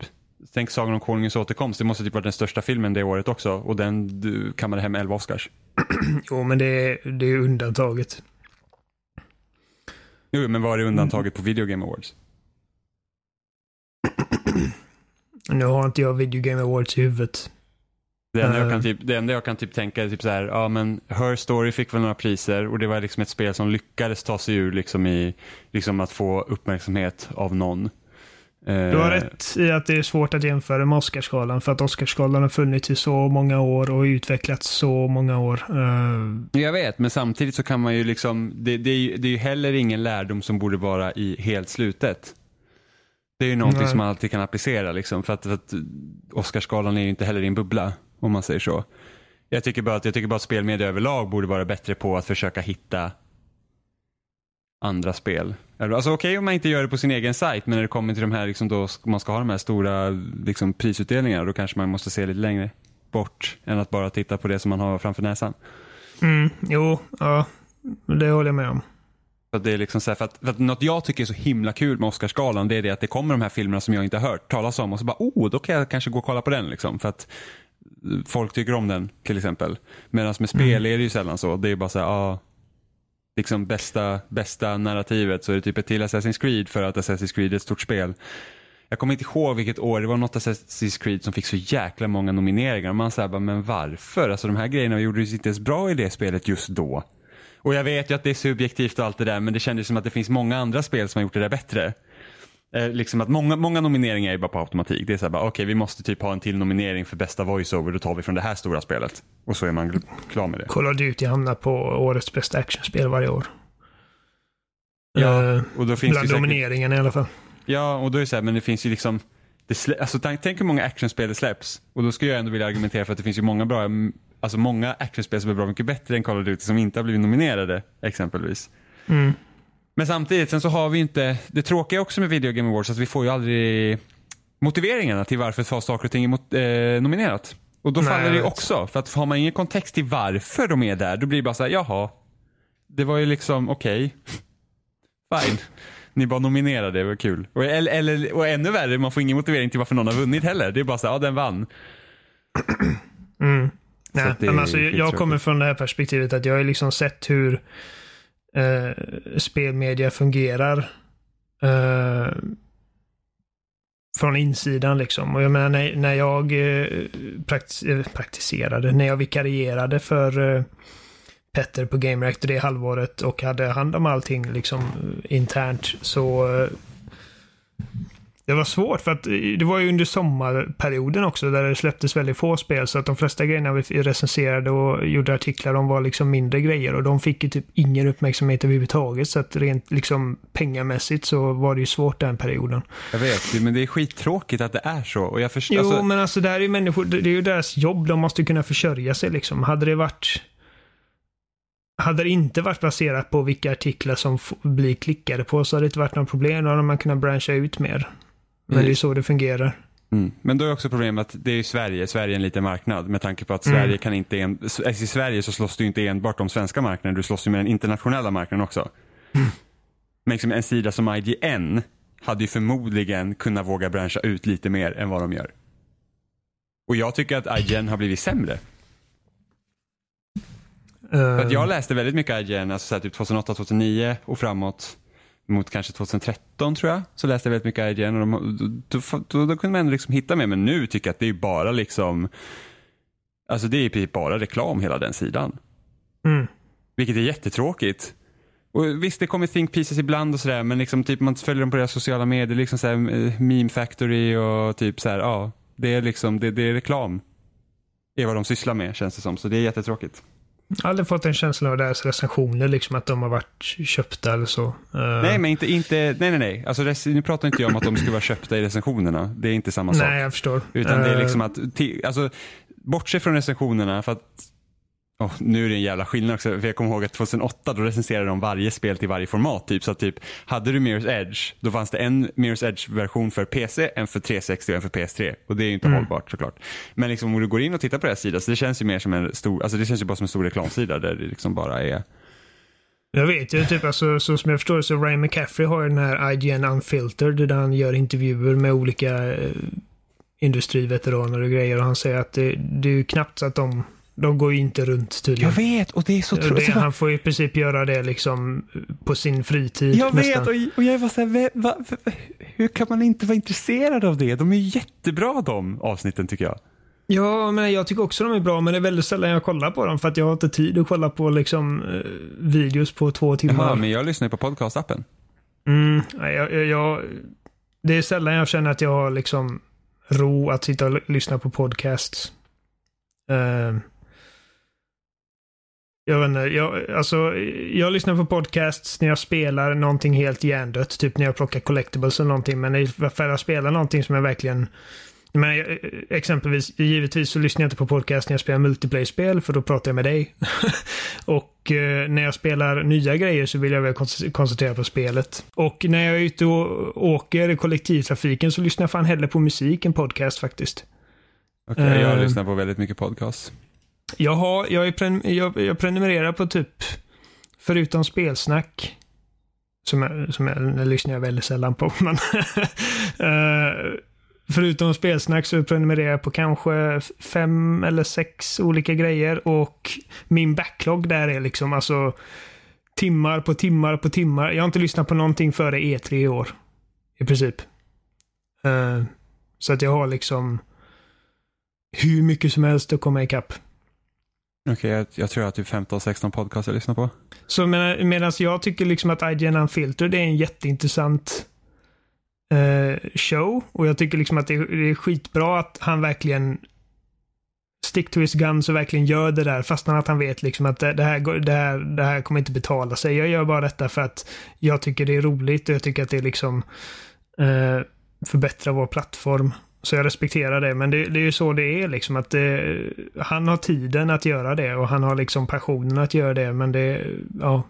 tänk Sagan om Konungens återkomst. Det måste typ vara den största filmen det året också. Och den du, kammade hem 11 Oscars. Jo, men det är, det är undantaget. Jo, men vad är undantaget på Video Game Awards? Nu har inte jag Video Game Awards i huvudet. Det enda, jag Eh. kan typ, det enda jag kan typ tänka är typ så här, ja men Her Story fick väl några priser och det var liksom ett spel som lyckades ta sig ur liksom i, liksom att få uppmärksamhet av någon. Du har rätt i att det är svårt att jämföra med Oscarsgalan för att Oscarsgalan har funnits i så många år och utvecklats så många år. Eh, Jag vet, men samtidigt så kan man ju liksom, det, det, är, ju, det är ju heller ingen lärdom som borde vara i helt slutet. Det är ju någonting Nej. som man alltid kan applicera liksom, för att, för att Oscarsgalan är ju inte heller i en bubbla, om man säger så. Jag tycker bara att, jag tycker bara att spelmedia överlag borde vara bättre på att försöka hitta andra spel. Alltså okej om man inte gör det på sin egen sajt, men när det kommer till de här, liksom då man ska ha de här stora liksom, prisutdelningarna, då kanske man måste se lite längre bort än att bara titta på det som man har framför näsan. mm, jo, ja. Det håller jag med om. För det är liksom så här, för att, för att något jag tycker är så himla kul med Oscarsgalan det är det att det kommer de här filmerna som jag inte har hört talas om och så bara oh, då kan jag kanske gå och kolla på den liksom. För att folk tycker om den till exempel. Medan med spel är det ju sällan så. Det är bara så här, ja, liksom bästa, bästa narrativet så är det typ ett till Assassin's Creed för att Assassin's Creed är ett stort spel. Jag kommer inte ihåg vilket år, det var något Assassin's Creed som fick så jäkla många nomineringar. Man säger bara, men varför? Alltså de här grejerna gjordes inte ens bra i det spelet just då. Och jag vet ju att det är subjektivt och allt det där men det kändes som att det finns många andra spel som har gjort det där bättre. Eh, liksom att många, många nomineringar är bara på automatik. Det är såhär bara, okej vi måste typ ha en till nominering för bästa voiceover, då tar vi från det här stora spelet. Och så är man klar med det. Call of Duty hamnar på årets bästa actionspel varje år. Ja, Eh, och då finns det bland säkert, nomineringarna i alla fall. Ja, och då är det så här, men det finns ju liksom, det alltså tänk, tänk hur många actionspel det släpps. Och då skulle jag ändå vilja argumentera för att det finns ju många bra, alltså många actionspel som är bra mycket bättre än Call of Duty som inte har blivit nominerade, exempelvis. Mm. Men samtidigt, sen så har vi inte, det tråkiga också med Video Game Awards, att vi får ju aldrig motiveringarna till varför ett saker och ting är mot, eh, nominerat. Och då Nej, faller det ju också, för att har man ingen kontext till varför de är där, då blir det bara så här, jaha, det var ju liksom okej, fine. Ni bara nominerade, det var kul. Och, eller, eller, och ännu värre, man får ingen motivering till varför någon har vunnit heller. Det är bara så här, ja den vann. Mm. Nej, men alltså, jag kommer från det här perspektivet att jag har liksom sett hur eh, spelmedia fungerar eh, från insidan liksom. Och jag menar när, när jag eh, praktis eh, praktiserade, när jag vikarierade för eh, Petter på Game Reactor det halvåret och hade hand om allting liksom eh, internt så eh, det var svårt för att eh, det var ju under sommarperioden också där det släpptes väldigt få spel så att de flesta grejerna vi recenserade och gjorde artiklar om var liksom mindre grejer och de fick ju typ ingen uppmärksamhet överhuvudtaget så att rent liksom pengamässigt så var det ju svårt den perioden. Jag vet, men det är skittråkigt att det är så. Och jag förstår, Jo, alltså, men alltså det här är ju människor, det är ju deras jobb, de måste kunna försörja sig liksom. Hade det varit hade det inte varit baserat på vilka artiklar som blir klickade på så hade det inte varit något problem. Då hade man kunnat branscha ut mer. Men Mm. det är så det fungerar. Mm. Men då är också problemet att det är ju Sverige, Sverige är en liten marknad med tanke på att Mm. Sverige kan inte, en, alltså i Sverige så slåss du inte enbart om svenska marknaden, du slåss ju med den internationella marknaden också. Mm. Men liksom en sida som IGN hade ju förmodligen kunnat våga branscha ut lite mer än vad de gör. Och jag tycker att IGN har blivit sämre. För att jag läste väldigt mycket IGN, alltså så typ 2008, 2009 och framåt mot kanske 2013 tror jag. Så läste jag väldigt mycket IGN och de, då, då, då, kunde man ändå liksom hitta med. Men nu tycker jag att det är bara liksom, alltså det är bara reklam hela den sidan. Mm. Vilket är jättetråkigt. Och visst, det kommer think pieces ibland och sådär, men liksom typ man följer dem på deras sociala medier, liksom såhär eh, meme factory och typ såhär, ja, det är liksom, det, det är reklam. Det är vad de sysslar med känns det som, så det är jättetråkigt. Aldrig fått en känsla av deras recensioner, liksom att de har varit köpta eller så. Uh, Nej, men inte, inte nej, nej, nej. Alltså, nu pratar inte jag om att de ska vara köpta i recensionerna. Det är inte samma sak. Nej, jag förstår. Utan det är Eh, liksom att, alltså, bortse från recensionerna för att Oh, nu är det en jävla skillnad också, för jag kommer ihåg att 2008 då recenserade de varje spel till varje format. Typ. Så att typ, hade du Mirror's Edge, då fanns det en Mirror's Edge-version för PC, en för 360 och en för PS3. Och det är ju inte Mm. hållbart såklart. Men liksom, om du går in och tittar på deras sida, så det känns ju mer som en stor, alltså det känns ju bara som en stor reklamsida där det liksom bara är Jag vet ju, typ alltså, så som jag förstår det så Ryan McCaffrey har ju den här IGN Unfiltered där han gör intervjuer med olika eh, industriveteraner och grejer och han säger att det, det är ju knappt så att de, de går ju inte runt tydligen. Jag vet och det är så tråkigt. han får i princip göra det liksom på sin fritid Jag nästan. vet och, jag var så här, "Vä- va, va, hur kan man inte vara intresserad av det? De är jättebra de avsnitten tycker jag. Ja, men jag tycker också de är bra, men det är väldigt sällan jag kollar på dem för att jag har inte tid att kolla på liksom eh, videos på två timmar. Jaha, men jag lyssnar ju på podcastappen. Mm, jag, jag, jag, det är sällan jag känner att jag har liksom ro att sitta och lyssna på podcasts. Uh, jag vet inte, jag, alltså, jag lyssnar på podcasts när jag spelar någonting helt hjärndött. Typ när jag plockar collectibles eller någonting. Men för jag spelar någonting som jag verkligen men jag, exempelvis, givetvis så lyssnar jag inte på podcast när jag spelar multiplayer-spel för då pratar jag med dig. och eh, när jag spelar nya grejer så vill jag väl kon- koncentrera på spelet. Och när jag är ute och åker i kollektivtrafiken så lyssnar jag fan hellre på musik än podcast faktiskt. Okej, jag Eh. lyssnar på väldigt mycket podcast. Jag, har, jag, är jag, jag prenumererar på typ, förutom spelsnack, som jag, som jag, lyssnar jag väldigt sällan på, men eh, förutom spelsnack så prenumererar jag på kanske fem eller sex olika grejer och min backlog där är liksom alltså timmar på timmar på timmar. Jag har inte lyssnat på någonting före E3 i år. I princip. Uh, så att jag har liksom hur mycket som helst att komma ikapp. Okej, jag, jag tror jag har typ 15-16 podcast jag lyssnar på. Så med, medan jag tycker liksom att IGN Unfiltered är en jätteintressant eh, show. Och jag tycker liksom att det, är- det är skitbra att han verkligen stick to his guns och verkligen gör det där fastän att han vet liksom att det, det, här, det, här, det här kommer inte betala sig. Jag gör bara detta för att jag tycker det är roligt och jag tycker att det liksom eh, förbättrar vår plattform. Så jag respekterar det, men det, det är ju så det är liksom att det, han har tiden att göra det och han har liksom passionen att göra det, men det, ja.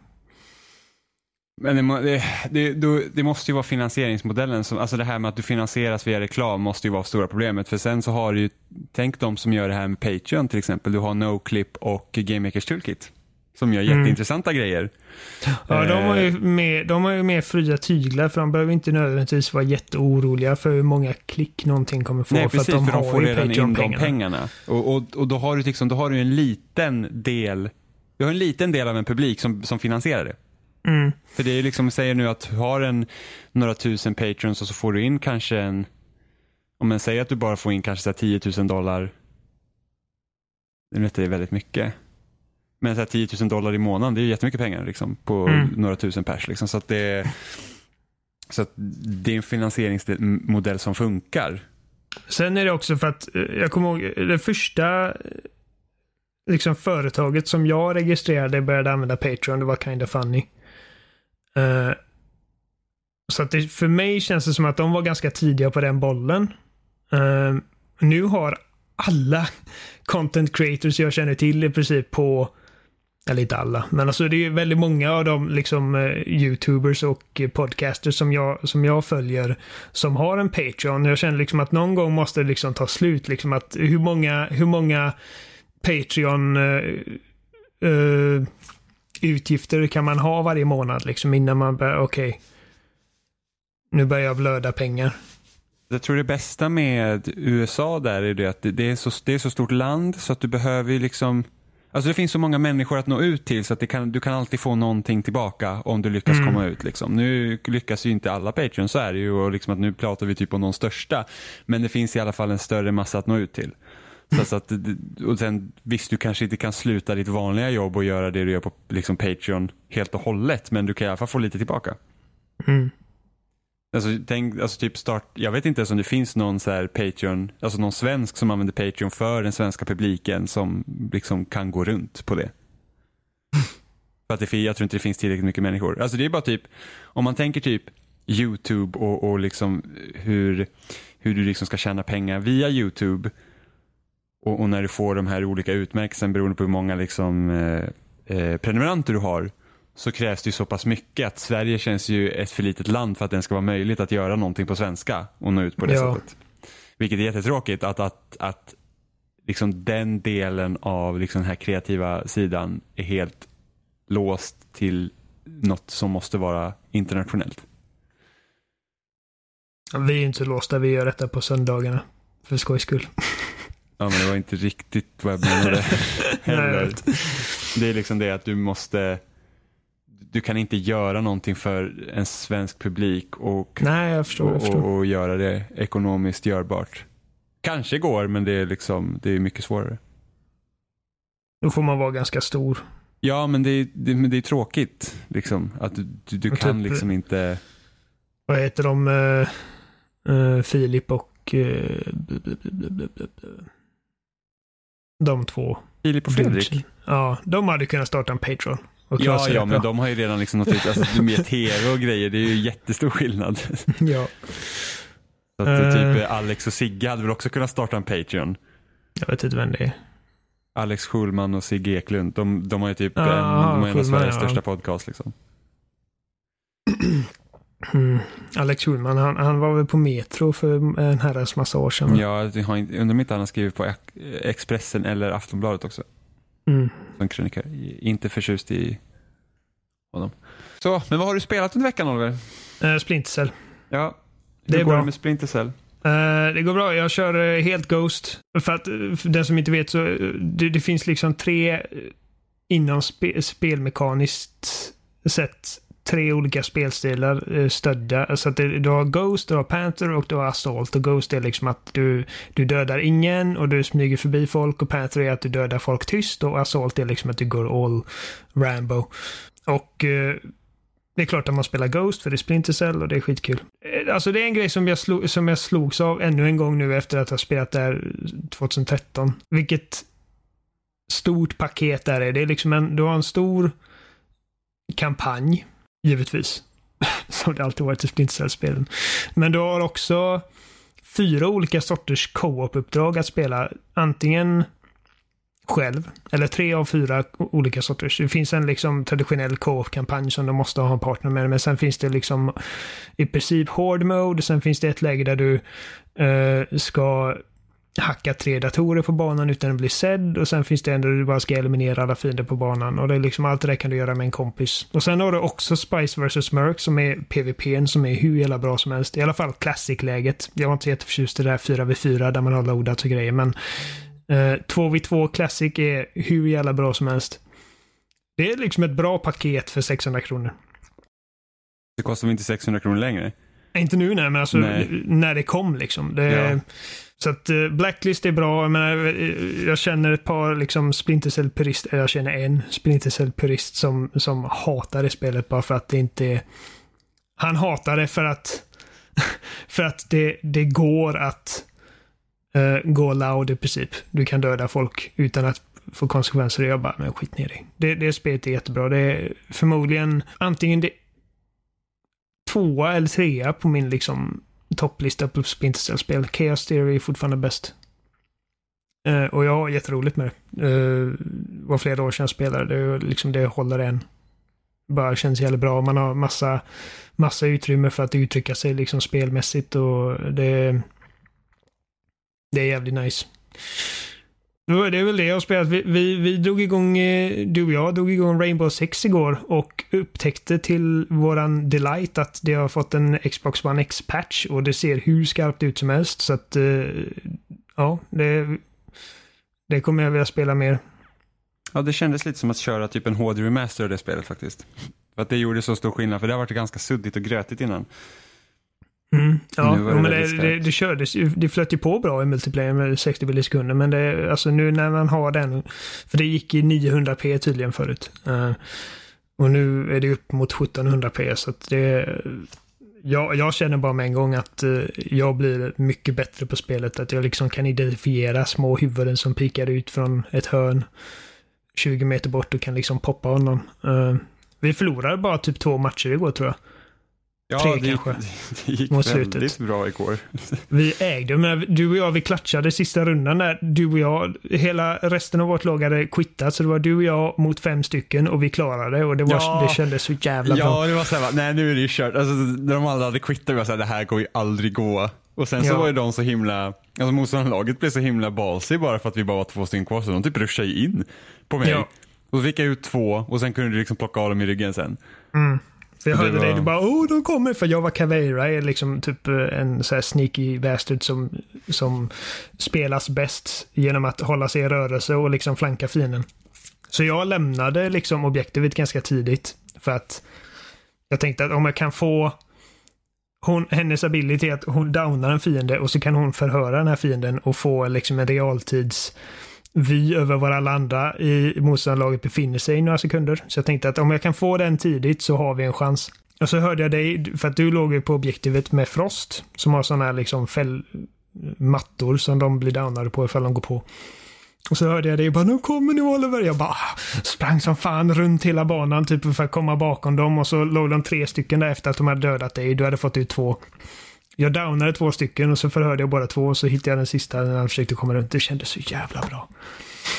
Men det, det, det, det måste ju vara finansieringsmodellen, som, alltså det här med att du finansieras via reklam måste ju vara stora problemet. För sen så har du ju, tänk de som gör det här med Patreon till exempel. Du har NoClip och GameMakers Toolkit. Som gör Mm. jätteintressanta grejer. Ja, de har, Eh. ju mer, de har ju mer fria tyglar för de behöver inte nödvändigtvis vara jätteoroliga för hur många klick någonting kommer få. Nej för precis, att de för de får redan in de pengarna. Och, och, och då har du liksom, då har du en liten del, du har en liten del av en publik som, som finansierar det. Mm. För det är ju liksom, säger nu att du har en, några tusen patrons och så får du in kanske en, om man säger att du bara får in kanske så här 10 000 dollar. Det är väldigt mycket. Men så här 10 000 dollar i månaden, det är jättemycket pengar liksom, på Mm. några tusen pers. Liksom, så att det, så att det är en finansieringsmodell som funkar. Sen är det också för att eh, jag kommer ihåg det första eh, liksom företaget som jag registrerade började använda Patreon. Det var Kinda Funny. Eh, så att det, för mig känns det som att de var ganska tidiga på den bollen. Eh, nu har alla content creators jag känner till i princip på eller inte alla, men alltså det är väldigt många av de liksom eh, YouTubers och podcasters som jag, som jag följer som har en Patreon. Jag känner liksom att någon gång måste det liksom ta slut. Liksom att hur många, hur många Patreon eh, eh, utgifter kan man ha varje månad liksom innan man börjar, okej. nu börjar jag blöda pengar. Jag tror det bästa med USA där är det att det är så, det är så stort land så att du behöver liksom Alltså det finns så många människor att nå ut till så att kan, du kan alltid få någonting tillbaka om du lyckas Mm. komma ut. Liksom. Nu lyckas ju inte alla Patreons, så är det ju. Och liksom att nu pratar vi typ om de största. Men det finns i alla fall en större massa att nå ut till. Så, så att, och sen, visst, du kanske inte kan sluta ditt vanliga jobb och göra det du gör på liksom, Patreon helt och hållet. Men du kan i alla fall få lite tillbaka. Mm. Alltså, tänk, alltså typ start, jag vet inte ens om det finns någon så här Patreon, alltså någon svensk som använder Patreon för den svenska publiken som liksom kan gå runt på det. för att det, jag tror inte det finns tillräckligt mycket människor. Alltså det är bara typ, om man tänker typ YouTube och, och liksom hur, hur du liksom ska tjäna pengar via YouTube och, och när du får de här olika utmärkelsen beroende på hur många liksom, eh, eh, prenumeranter du har så krävs det ju så pass mycket att Sverige känns ju ett för litet land för att det ska vara möjligt att göra någonting på svenska och nå ut på det Ja. sättet. Vilket är jättetråkigt att, att, att liksom den delen av liksom den här kreativa sidan är helt låst till något som måste vara internationellt. Vi är ju inte låsta, vi gör detta på söndagarna. För skojs skull. Ja men det var inte riktigt vad jag menade heller. Det är liksom det att du måste du kan inte göra någonting för en svensk publik och Nej, jag förstår. Jag förstår. och, och göra det ekonomiskt görbart. Kanske går, men det är liksom det är mycket svårare. Då får man vara ganska stor. Ja, men det är, det, men det är tråkigt liksom att du, du, du kan typ- liksom inte. Vad heter de? eh, eh, Filip och... Uh, de två. Filip och Fredrik. Ja, de hade kunnat starta en Patreon. Och Ja, ja, men bra. de har ju redan liksom nått ut, alltså med tv och grejer, det är ju jättestor skillnad. Ja, Så att, Eh. typ eh, Alex och Sigge hade väl också kunnat starta en Patreon. jag vet inte vem det är. Alex Schulman och Sigge Eklund, de, de har ju typ Ah, en, de har en av Sveriges ja. största podcast liksom. Mm. Alex Schulman, han, han var väl på Metro för en herrans massa år sedan. Ja, jag undrar om inte han har skrivit på Ex- Expressen eller Aftonbladet också. Mm. Som krönikör. Inte förtjust i honom. Så, men vad har du spelat under veckan Oliver? Uh, Splinter Cell. Ja, hur Det är går bra. det med Splinter Cell? Eh, det går bra. Jag kör eh, helt Ghost. För att, för den som inte vet så, det, det finns liksom tre, inom spe, spelmekaniskt sett, tre olika spelstilar eh, stödda. Så att du har Ghost, du har Panther och du har Assault. Och Ghost är liksom att du, du dödar ingen och du smyger förbi folk. Och Panther är att du dödar folk tyst. Och Assault är liksom att du går all Rambo. Och eh, det är klart att man spelar Ghost för det är Splinter Cell och det är skitkul. Eh, alltså det är en grej som jag, slog, som jag slogs av ännu en gång nu efter att ha spelat där 2013. Vilket stort paket där är. Det är liksom en, du har en stor kampanj, givetvis. som det alltid varit i Splinter spelen Men du har också fyra olika sorters co-op-uppdrag att spela. Antingen själv. Eller tre av fyra olika sorters. Det finns en liksom traditionell co-op-kampanj som du måste ha en partner med. Men sen finns det liksom i princip hård mode. Sen finns det ett läge där du eh, ska hacka tre datorer på banan utan att bli sedd. Och sen finns det en där du bara ska eliminera alla fiender på banan. Och det är liksom allt det där kan du göra med en kompis. Och sen har du också Spice vs. Merc som är PVPn som är hur jävla bra som helst. I alla fall Classic-läget. Jag var inte så jätteförtjust i det där 4v4 där man har loadat och grejer. Men Eh, 2v2 Classic är hur jävla bra som helst. Det är liksom ett bra paket för 600 kronor. Det kostar väl inte 600 kronor längre? Inte nu nej, men alltså Nej. när det kom liksom. Det, Ja. Så att eh, Blacklist är bra. Jag, menar, eh, jag känner ett par liksom Splinter Cell-purister. Jag känner en Splinter Cell-purist som, som hatar det spelet bara för att det inte är... Han hatar det för att för att det, det går att uh, gå loud i princip. Du kan döda folk utan att få konsekvenser. Jag bara, men skit ner dig. Det, det spelet är jättebra. Det är förmodligen antingen det tvåa eller trea på min liksom topplista på Splinter Cell-spel. Chaos Theory är fortfarande bäst. Uh, och jag har jätteroligt med det. Uh, var flera år sedan jag spelade det och liksom det håller än. Bara känns jävligt bra. Man har massa, massa utrymme för att uttrycka sig liksom spelmässigt och det, det är jävligt nice. Det är väl det jag har spelat. Vi, vi, vi drog igång, eh, du och jag drog igång Rainbow Six igår och upptäckte till våran delight att det har fått en Xbox One X-patch och det ser hur skarpt ut som helst. Så att, eh, ja, det, det kommer jag vilja spela mer. Ja, det kändes lite som att köra typ en HD remaster av det spelet faktiskt. För att det gjorde så stor skillnad, för det har varit ganska suddigt och grötigt innan. Mm, ja, jo, men det, det, det kördes ju, det flöt ju på bra i multiplayer med 60 bilder i sekunden. Men det, alltså nu när man har den, för det gick i 900p tydligen förut. Eh, och nu är det upp mot 1700p så att det, jag, jag känner bara med en gång att eh, jag blir mycket bättre på spelet. Att jag liksom kan identifiera små huvuden som pikar ut från ett hörn 20 meter bort och kan liksom poppa honom. Eh, vi förlorade bara typ två matcher igår tror jag. Ja, Tre det kanske, det gick mot väldigt slutet. bra igår. Vi ägde, men du och jag vi klatschade sista rundan där. Du och jag, hela resten av vårt lag hade quittat. Så det var du och jag mot fem stycken och vi klarade. Och det, var, Ja. det kändes så jävla bra. Ja, det var såhär, nej nu är det ju kört. Alltså, när de alla hade quittat var jag såhär, det här går ju aldrig gå. Och sen så Ja. var ju de så himla, alltså motståndarlaget blev så himla ballsy bara för att vi bara var två stycken kvar. Så de typ rushade ju in på mig. Ja. Och så fick jag ut två och sen kunde du liksom plocka av dem i ryggen sen. För jag hörde var- dig, du bara åh de kommer. För jag var Caveira, är liksom typ eh, en så här sneaky bastard som, som spelas bäst genom att hålla sig i rörelse och liksom flanka fienden. Så jag lämnade liksom objektivet ganska tidigt. För att jag tänkte att om jag kan få hon, hennes ability att hon downar en fiende och så kan hon förhöra den här fienden och få liksom en realtids vy över var alla andra i motståndarlaget befinner sig i några sekunder. Så jag tänkte att om jag kan få den tidigt så har vi en chans. Och så hörde jag dig, för att du låg ju på objektivet med Frost, som har sådana här liksom fäll, mattor som de blir downade på ifall de går på. Och så hörde jag dig bara, nu kommer ni Oliver. Jag bara sprang som fan runt hela banan typ för att komma bakom dem och så låg de tre stycken där efter att de hade dödat dig. Du hade fått ut två. Jag downade två stycken och så förhörde jag båda två och så hittade jag den sista när han försökte komma runt. Det kändes så jävla bra.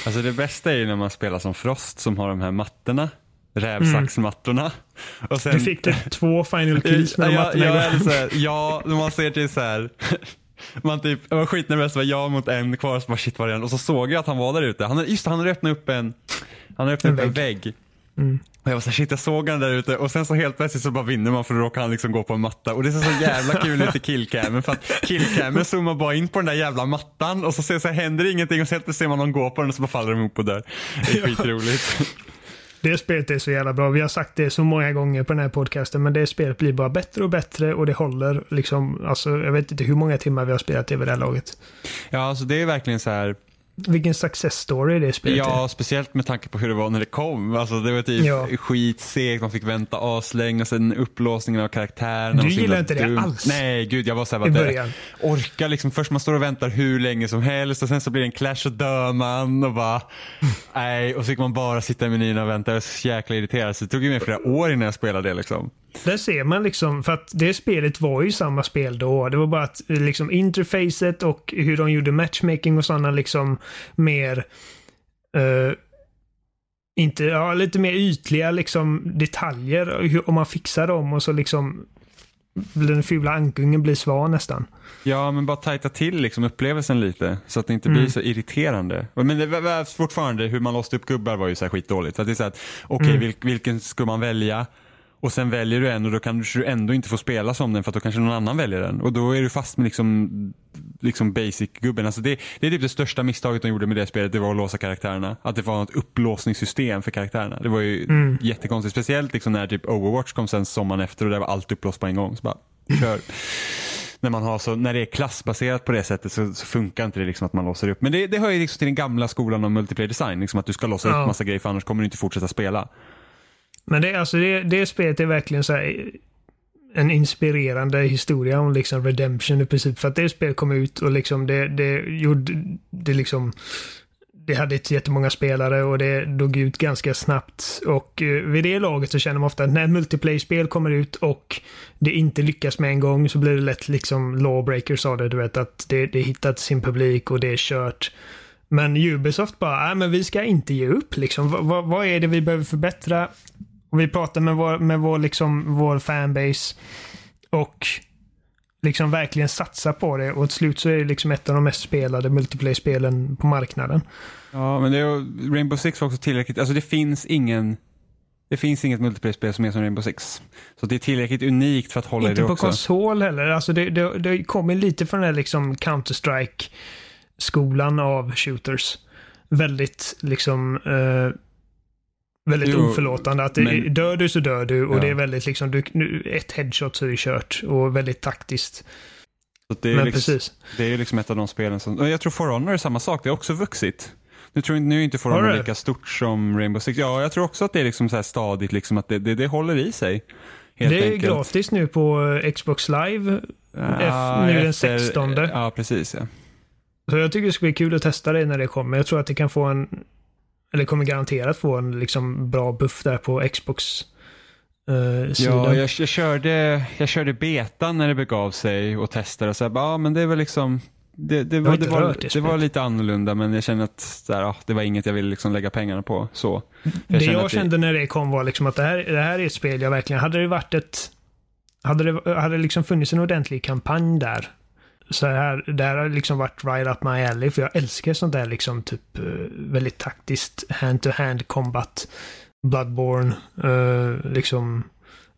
Alltså det bästa är ju när man spelar som Frost som har de här mattorna. Rävsaxmattorna. Och sen, Du fick typ två final kills med de ja, mattorna ja, här, ja, man ser till så här. Man typ, jag var skitnervös, det var jag mot en kvar, så bara shit var en? Och så såg jag att han var där ute. Han, just det, han hade öppnat upp en, han hade öppnat En upp en vägg. Mm. Och jag var såhär, shit jag såg han där ute och sen så helt plötsligt så bara vinner man för då råkar han liksom gå på en matta. Och det ser så jävla kul ut i killcamen för att killcamen zoomar bara in på den där jävla mattan och så, ser, så här, händer ingenting och så helt plötsligt ser man någon gå på den och så bara faller de ihop och dör. Det är skitroligt. Det spelet är så jävla bra. Vi har sagt det så många gånger på den här podcasten, men det spelet blir bara bättre och bättre och det håller liksom, alltså jag vet inte hur många timmar vi har spelat det vid det här laget. Ja, alltså det är verkligen så här. Vilken success story det spelet Ja, är. speciellt med tanke på hur det var när det kom. Alltså det var typ Ja. skitsegt, man fick vänta aslänge och sen upplåsningen av karaktärerna. Du gillar inte det dum. alls. Nej, gud jag var såhär, det orkar liksom. Först man står och väntar hur länge som helst och sen så blir det en clash och dör man och bara, nej. Och så fick man bara sitta i menyn och vänta. Jag var så jäkla irriterad. Så det tog ju mig flera år innan jag spelade det liksom. Där ser man liksom, för att det spelet var ju samma spel då. Det var bara att liksom interfacet och hur de gjorde matchmaking och sådana liksom mer eh, inte, ja, lite mer ytliga liksom detaljer. Om man fixar dem och så liksom den fula ankungen blir svan nästan. Ja, men bara tajta till liksom upplevelsen lite så att det inte Mm. blir så irriterande. Men det var- fortfarande hur man låste upp gubbar var ju så här skitdåligt. För att det är så okej, Mm. vil, vilken ska man välja? Och sen väljer du en och då kanske du ändå inte får spela som den för att då kanske någon annan väljer den. Och då är du fast med liksom, liksom basic-gubben. Alltså det, det är typ det största misstaget de gjorde med det spelet, det var att låsa karaktärerna. Att det var ett upplåsningssystem för karaktärerna. Det var ju Mm. jättekonstigt. Speciellt liksom när typ Overwatch kom sen sommaren efter och där var allt upplåst på en gång. Så bara, kör. när, man har så, när det är klassbaserat på det sättet så, så funkar inte det liksom att man låser upp. Men det, det hör ju liksom till den gamla skolan om multiplayer design. Liksom att du ska låsa Ja. upp massa grejer för annars kommer du inte fortsätta spela. Men det, alltså det, det spelet är verkligen så här en inspirerande historia om liksom redemption i princip. För att det spelet kom ut och liksom det, det gjorde, det liksom det hade inte jättemånga spelare och det dog ut ganska snabbt. Och eh, vid det laget så känner man ofta att när multiplayer-spel kommer ut och det inte lyckas med en gång så blir det lätt liksom lawbreakers av det. Du vet att det, det hittat sin publik och det är kört. Men Ubisoft bara, nej men vi ska inte ge upp liksom. V vad är det vi behöver förbättra? Och vi pratar med vår, med vår, liksom, vår fanbase och liksom verkligen satsa på det och till slut så är det liksom ett av de mest spelade multiplayer-spelen på marknaden. Ja, men det är, Rainbow Six var också tillräckligt. Alltså det finns ingen det finns inget multiplayer-spel som är som Rainbow Six. Så det är tillräckligt unikt för att hålla i Inte det på också. konsol heller. Alltså det, det, det kommer lite från den här liksom Counter-Strike skolan av shooters. väldigt liksom eh, väldigt Jo, oförlåtande. Att men- dör du så dör du och Ja. det är väldigt liksom, du, ett headshot så är det kört och väldigt taktiskt. Det, är Men liksom, precis. det är ju liksom ett av de spelen som, jag tror For Honor är samma sak, det har också vuxit. Nu tror jag nu är inte For Honor lika stort som Rainbow Six. Ja, jag tror också att det är liksom så här stadigt, liksom att det, det, det håller i sig. Helt det är enkelt. gratis nu på eh, Xbox Live. Ja, nu den efter- 16. Ja, precis. Ja. Så jag tycker det ska bli kul att testa det när det kommer. Jag tror att det kan få en, eller kommer garanterat få en liksom bra buff där på Xbox sidan. Ja, jag, jag, körde, jag körde betan när det begav sig och testade och så här, bara, ja men det var liksom det, det, var, det, var, det var lite annorlunda men jag kände att här, ja, det var inget jag ville liksom lägga pengarna på. Så. Jag det kände jag kände när det kom var liksom att det här, det här är ett spel jag verkligen... Hade det varit ett... Hade det, hade liksom funnits en ordentlig kampanj där. Så här, det här har liksom varit right up my alley. För jag älskar sånt där liksom typ eh, väldigt taktiskt hand-to-hand combat. Bloodborne. eh, liksom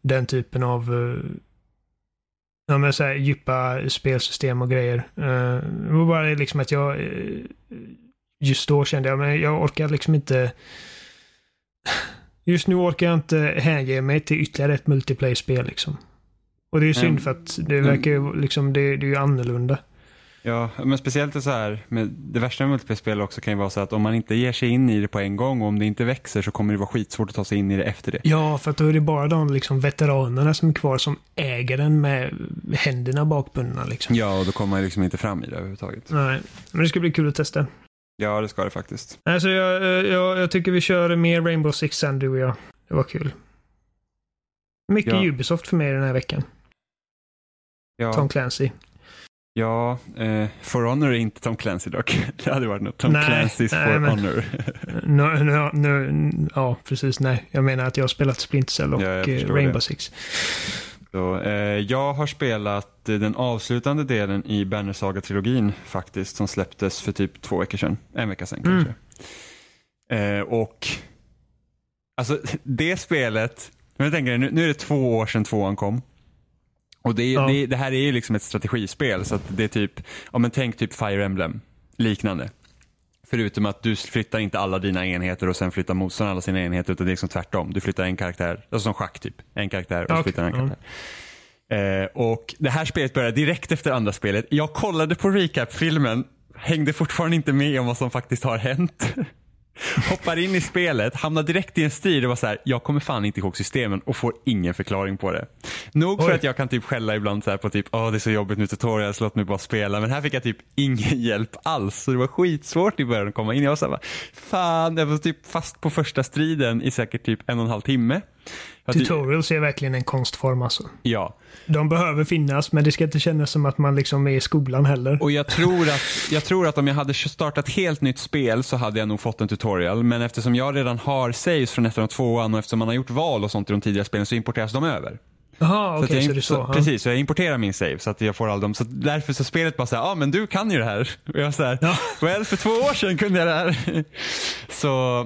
den typen av eh, Ja men så här, djupa spelsystem och grejer. Eh, det var bara liksom att jag eh, just då kände jag, men jag orkar liksom inte Just nu orkar jag inte hänge mig till ytterligare ett multiplayer-spel liksom. Och det är ju synd Mm. för att det verkar ju liksom, det, det är ju annorlunda. Ja, men speciellt så här, med det värsta med multiplayer-spel också kan ju vara så att om man inte ger sig in i det på en gång och om det inte växer så kommer det vara skitsvårt att ta sig in i det efter det. Ja, för att då är det bara de liksom veteranerna som är kvar som äger den med händerna bakbundna liksom. Ja, och då kommer man liksom inte fram i det överhuvudtaget. Nej, men det ska bli kul att testa. Ja, det ska det faktiskt. Alltså jag, eh, jag, jag tycker vi kör mer Rainbow Six sen du och jag. Det var kul. Mycket Ja. Ubisoft för mig den här veckan. Ja, Tom Clancy. ja eh, For Honor är inte Tom Clancy dock. Det hade varit något. Tom Nej, Clancy's nej, For men- Honor. Nu, nu, nu, ja, precis. Nej, jag menar att jag har spelat Splinter Cell och Ja, eh, Rainbow det. Six. Så, eh, jag har spelat eh, den avslutande delen i Banner Saga-trilogin faktiskt, som släpptes för typ två veckor sedan. En vecka sedan Mm. kanske. Eh, och alltså det spelet, men jag tänker, nu, nu är det två år sedan tvåan kom. Och det, är- Ja. det, det här är ju liksom ett strategispel, så att det är typ, ja men tänk typ Fire Emblem, liknande. Förutom att du flyttar inte alla dina enheter och sen flyttar motståndaren alla sina enheter, utan det är liksom tvärtom. Du flyttar en karaktär, alltså som schack typ. En karaktär och Okej, flyttar en karaktär. Eh, och det här spelet började direkt efter andra spelet. Jag kollade på recap-filmen, hängde fortfarande inte med om vad som faktiskt har hänt. Hoppar in i spelet, hamnar direkt i en strid och var så här, jag kommer fan inte ihåg systemen och får ingen förklaring på det. Nog för Oj. att jag kan typ skälla ibland så på typ, åh det är så jobbigt med tutorials, låt mig bara spela. Men här fick jag typ ingen hjälp alls. Så det var skitsvårt i början att komma in. Jag var så här, bara, fan, jag var typ fast på första striden i säkert typ en och en halv timme. Tutorials är verkligen en konstform alltså. Ja, De behöver finnas, men det ska inte kännas som att man liksom är i skolan heller. Och jag tror, att, jag tror att om jag hade startat helt nytt spel så hade jag nog fått en tutorial. Men eftersom jag redan har saves från ettan och tvåan och eftersom man har gjort val och sånt i de tidigare spelen så importeras de över. Jaha, Så okej, så, jag, det är så. ja. Precis, så jag importerar min save så att jag får all dem. Så därför så spelet bara såhär, ja ah, men du kan ju det här. Och jag såhär, Ja. well för två år sedan kunde jag det här. så,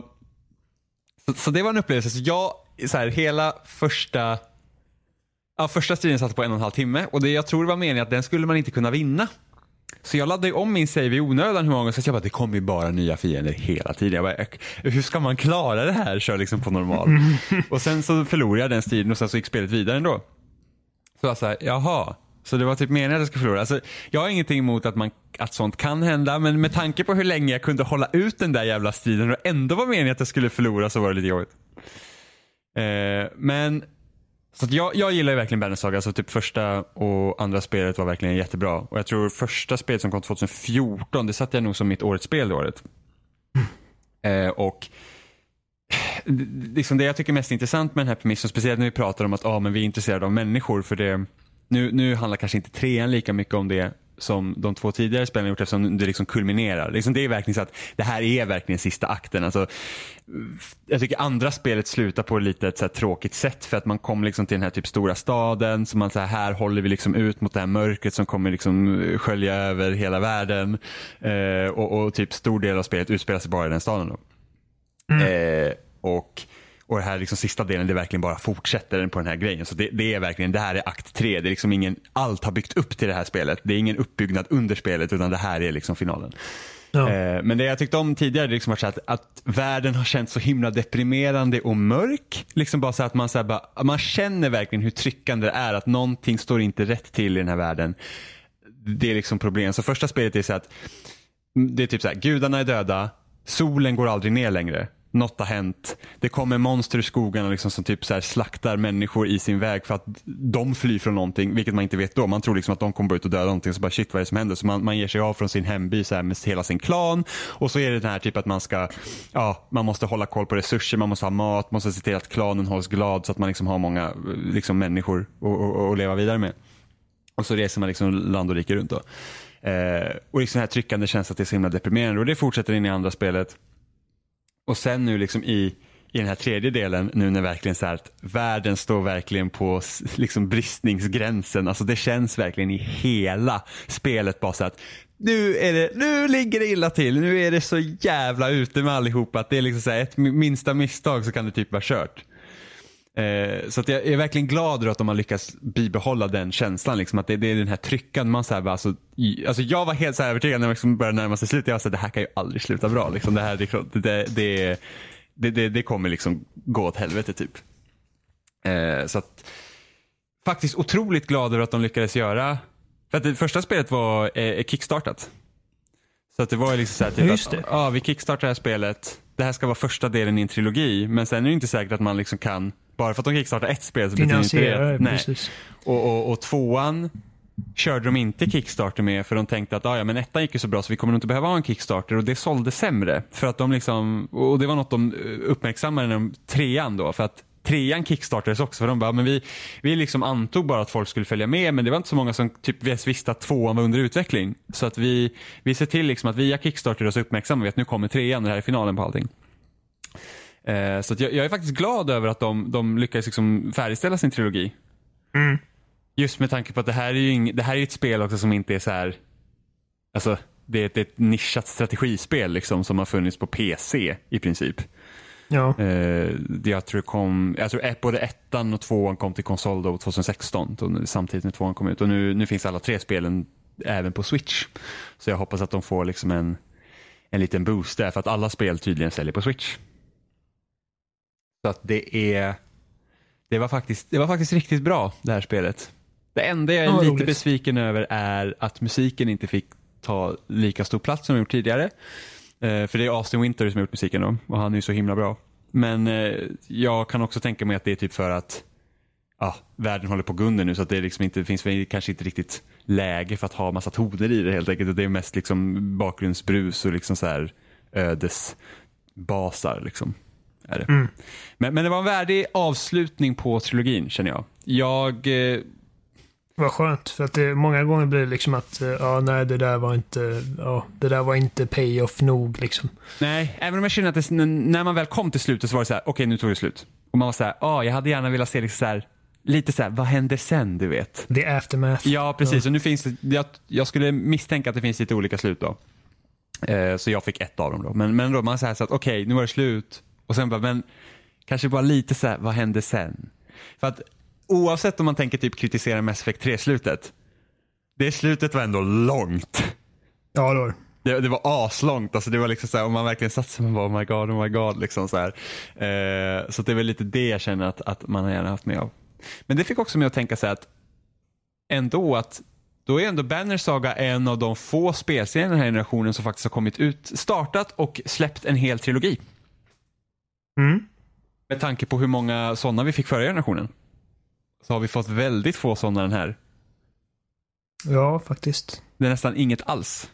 så, så det var en upplevelse. Så jag, så här, hela första Ja, första striden satt på en och en halv timme och det jag tror var meningen att den skulle man inte kunna vinna. Så jag laddade om min save i onödan hur många gånger så jag bara, det kommer ju bara nya fiender hela tiden. Jag bara, "Ök, hur ska man klara det här? Kör liksom på normal. och sen så förlorade jag den striden och sen så gick spelet vidare ändå. Så jag såhär, jaha. Så det var typ meningen att jag skulle förlora. Alltså, jag har ingenting emot att, man, att sånt kan hända, men med tanke på hur länge jag kunde hålla ut den där jävla striden och ändå var meningen att jag skulle förlora så var det lite jobbigt. Eh, men så jag, jag gillar ju verkligen Banner Saga, alltså typ första och andra spelet var verkligen jättebra. Och jag tror första spelet som kom 2014, det satte jag nog som mitt årets spel det året. Eh, och liksom det jag tycker är mest intressant med den här premissen, speciellt när vi pratar om att ah, men vi är intresserade av människor, för det, nu, nu handlar kanske inte trean lika mycket om det som de två tidigare spelen gjort eftersom det liksom kulminerar. Liksom det är verkligen så att det här är verkligen sista akten. Alltså, jag tycker andra spelet slutar på lite ett så tråkigt sätt för att man kommer liksom till den här typ stora staden så man så här, här håller vi liksom ut mot det här mörkret som kommer liksom skölja över hela världen eh, och, och typ stor del av spelet utspelar sig bara i den staden då. Eh, och, och det här liksom sista delen det verkligen bara fortsätter på den här grejen. Så det, det är verkligen, det här är akt tre. Det är liksom ingen, allt har byggt upp till det här spelet. Det är ingen uppbyggnad under spelet utan det här är liksom finalen. Ja. Eh, men det jag tyckte om tidigare liksom var så att, att världen har känts så himla deprimerande och mörk. Liksom bara så att man, så bara, man känner verkligen hur tryckande det är att någonting står inte rätt till i den här världen. Det är liksom problem. Så första spelet är så att det är typ så här, gudarna är döda, solen går aldrig ner längre. Något har hänt. Det kommer monster ur skogarna liksom som typ så här slaktar människor i sin väg för att de flyr från någonting, vilket man inte vet då. Man tror liksom att de kommer ut och döda någonting, så bara shit vad är det som händer? Så man, man ger sig av från sin hemby så här med hela sin klan och så är det den här typ att man ska, ja, man måste hålla koll på resurser, man måste ha mat, måste se till att klanen hålls glad så att man liksom har många liksom, människor att- leva vidare med. Och så reser man liksom land och rike runt då. Eh, och liksom den här tryckande känslan att det är så himla deprimerande och det fortsätter in i andra spelet. Och sen nu liksom i, i den här tredje delen, nu när verkligen så här att världen står verkligen på liksom bristningsgränsen. Alltså det känns verkligen i hela spelet bara så att nu, är det, nu ligger det illa till, nu är det så jävla ute med allihopa att det är liksom så här, ett minsta misstag så kan det typ vara kört. Eh, så jag är verkligen glad att de har lyckats bibehålla den känslan. Liksom, att det, det är den här tryckan. Man så här, alltså, i, alltså, jag var helt så övertygad när man liksom började närma sig slutet. Jag var så här, det här kan ju aldrig sluta bra. Liksom, det, här, det, det, det, det, kommer liksom gå åt helvete typ. Eh, så att, faktiskt otroligt glad över att de lyckades göra. För att det första spelet var eh, kickstartat. Så att det var liksom så här, typ just att, ja, vi kickstartar det här spelet. Det här ska vara första delen i en trilogi. Men sen är det inte säkert att man liksom kan, bara för att de kickstartar ett spel så betyder inte det. Nej. precis. Och, och, och tvåan körde de inte Kickstarter med för de tänkte att ah, ja, men ettan gick ju så bra så vi kommer nog inte behöva ha en Kickstarter och det sålde sämre. För att de liksom, och det var något de eh, uppmärksammade när de, trean då. För att trean kickstartades också för de bara, men vi, vi liksom antog bara att folk skulle följa med men det var inte så många som typ visste att tvåan var under utveckling. Så att vi, vi ser till liksom att via Kickstarter så uppmärksammar vi att nu kommer trean det här är finalen på allting. Eh, så jag, jag är faktiskt glad över att de, de lyckades liksom färdigställa sin trilogi. Mm. Just med tanke på att det här är ju ing, det här är ett spel också som inte är så här. Alltså det är ett, ett nischat strategispel liksom som har funnits på PC i princip. Ja. Eh, jag tror kom, jag tror både ettan och tvåan kom till konsol då 2016 då, samtidigt när tvåan kom ut och nu, nu finns alla tre spelen även på Switch. Så jag hoppas att de får liksom en, en liten boost där för att alla spel tydligen säljer på Switch. Så att det är, det var faktiskt, det var faktiskt riktigt bra det här spelet. Det enda jag är Ja, lite roligt. besviken över är att musiken inte fick ta lika stor plats som de gjort tidigare. Eh, för det är Austin Winter som har gjort musiken då och han är ju så himla bra. Men eh, jag kan också tänka mig att det är typ för att ja, världen håller på att gå under nu så att det liksom inte finns kanske inte riktigt läge för att ha massa toner i det helt enkelt. Och Det är mest liksom bakgrundsbrus och liksom så här ödesbasar liksom. Är det. Mm. Men, men det var en värdig avslutning på trilogin känner jag. Jag eh, Vad skönt. För att det, många gånger blir det liksom att, eh, ja nej det där var inte, ja det där var inte pay-off nog liksom. Nej, även om jag känner att det, när man väl kom till slutet så var det så här, okej nu tog det slut. Och man var så här, ah, jag hade gärna velat se liksom så här, lite så här, vad hände sen du vet? The aftermath. Ja, precis. Och nu finns det, jag, jag skulle misstänka att det finns lite olika slut då. Eh, så jag fick ett av dem då. Men, men då man säger så att okej, nu var det slut. Och sen bara, men kanske bara lite så här, vad hände sen? För att oavsett om man tänker typ kritisera Mass Effect 3-slutet. Det slutet var ändå långt. Ja då. Det, det var aslångt, alltså det var liksom så här, om man verkligen satt sig man bara oh my god, oh my god liksom så här. Eh, så det är väl lite det jag känner att, att man har gärna haft med av. Men det fick också mig att tänka sig att ändå att då är ändå Banner Saga en av de få spelserier i den här generationen som faktiskt har kommit ut, startat och släppt en hel trilogi. Mm. Med tanke på hur många sådana vi fick förra generationen. Så har vi fått väldigt få sådana den här. Ja, faktiskt. Det är nästan inget alls.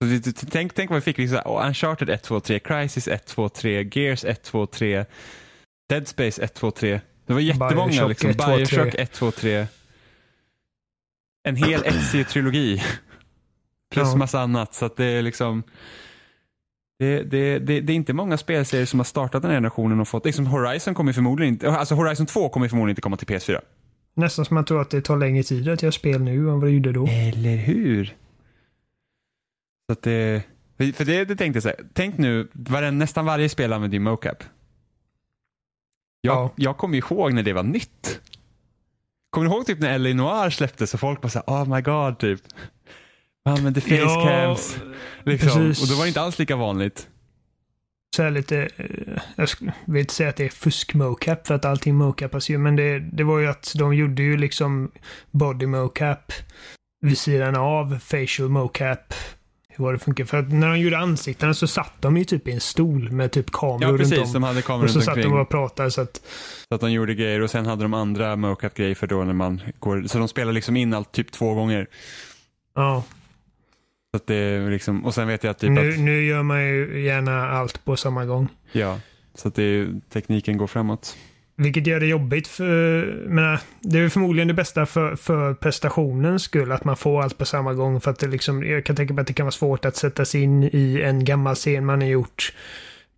Så tänk, tänk vad vi fick. Liksom, oh, Uncharted 1, 2, 3, Crisis 1, 2, 3, Gears 1, 2, 3, Dead Space 1, 2, 3. Det var jättemånga. Bioshock liksom. 1, 2, 3. Bioshock 1, 2, 3. En hel Etsy-trilogi. Plus Ja. massa annat. Så att det är liksom... Det, det, det, det är inte många spelserier som har startat den här generationen och fått... Liksom Horizon kommer förmodligen inte... Alltså Horizon 2 kommer förmodligen inte komma till PS4. Nästan som man tror att det tar längre tid att göra spel nu än vad det gjorde då. Eller hur? Så att det, för det, det tänkte jag så här, tänk nu, varen, nästan varje spel använder ju mocap. Jag, Ja. jag kommer ihåg när det var nytt. Kommer du ihåg typ när L.A. Noir släpptes och folk bara såhär, oh my god typ. Han använde facecams. liksom. precis. Och då var det inte alls lika vanligt. så här lite, eh, jag vill inte säga att det är fusk mocap för att allting mocapas ju, men det, det var ju att de gjorde ju liksom body mocap vid sidan av facial mocap. Hur var det funkar. För att när de gjorde ansiktena så satt de ju typ i en stol med typ kameror Ja, runt precis. om. De hade kameror Och så runt satt de omkring. och pratade så att, Så att de gjorde grejer och sen hade de andra mocap-grejer för då när man går, så de spelar liksom in allt typ två gånger. ja. Att det är liksom, och sen vet jag typ Nu, att, nu gör man ju gärna allt på samma gång. ja, så att det är, tekniken går framåt. Vilket gör det jobbigt för, menar, det är förmodligen det bästa för, för prestationens skull att man får allt på samma gång. För att det liksom, jag kan tänka mig att det kan vara svårt att sätta sig in i en gammal scen man har gjort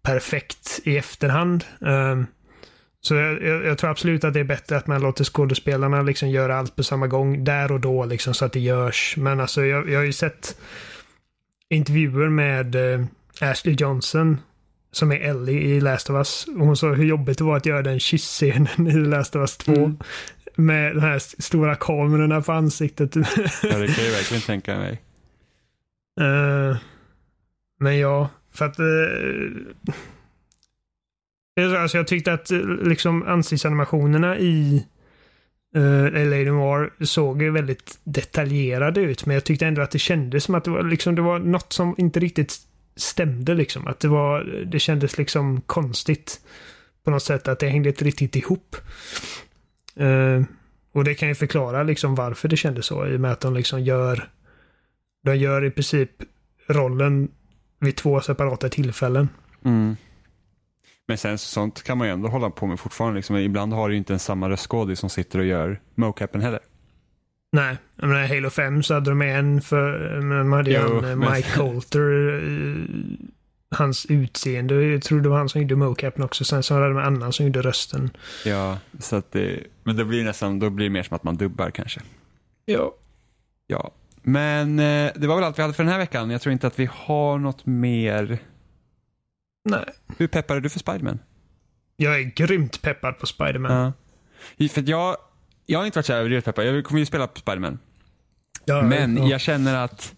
perfekt i efterhand. Ehm, så jag, jag, jag tror absolut att det är bättre att man låter skådespelarna liksom göra allt på samma gång där och då liksom så att det görs. Men alltså jag, jag har ju sett intervjuer med eh, Ashley Johnson som är Ellie i Last of Us. Och hon sa hur jobbigt det var att göra den kyssscenen i Last of Us 2. Mm. Med de här st- stora kamerorna på ansiktet. Ja, det kan jag verkligen tänka mig. Eh, men ja, för att... Uh, Eh, alltså jag tyckte att eh, liksom ansiktsanimationerna i eh, uh, LA Noir såg väldigt detaljerade ut. Men jag tyckte ändå att det kändes som att det var, liksom, det var något som inte riktigt stämde. Liksom. Att det, var, det kändes liksom konstigt på något sätt. Att det hängde inte riktigt ihop. Uh, och det kan ju förklara liksom varför det kändes så. I och med att de liksom gör de gör i princip rollen vid två separata tillfällen. Mm. Men sen sånt kan man ju ändå hålla på med fortfarande. Liksom. Ibland har du ju inte ens samma röstskådis som sitter och gör mocapen heller. Nej, jag menar Halo 5 så hade de en för, de hade Jo, en, eh, men- Mike Coulter, eh, hans utseende, jag tror det var han som gjorde mocapen också. Sen så hade de en annan som gjorde rösten. Ja, så att det, men det blir nästan, då blir det mer som att man dubbar kanske. Ja. Ja, men eh, det var väl allt vi hade för den här veckan. Jag tror inte att vi har något mer. Nej. Hur peppar är du för Spiderman? Jag är grymt peppad på Spiderman. Ja. För jag, jag har inte varit så överdrivet peppad. Jag kommer ju spela på Spiderman. Ja, Men ja. jag känner att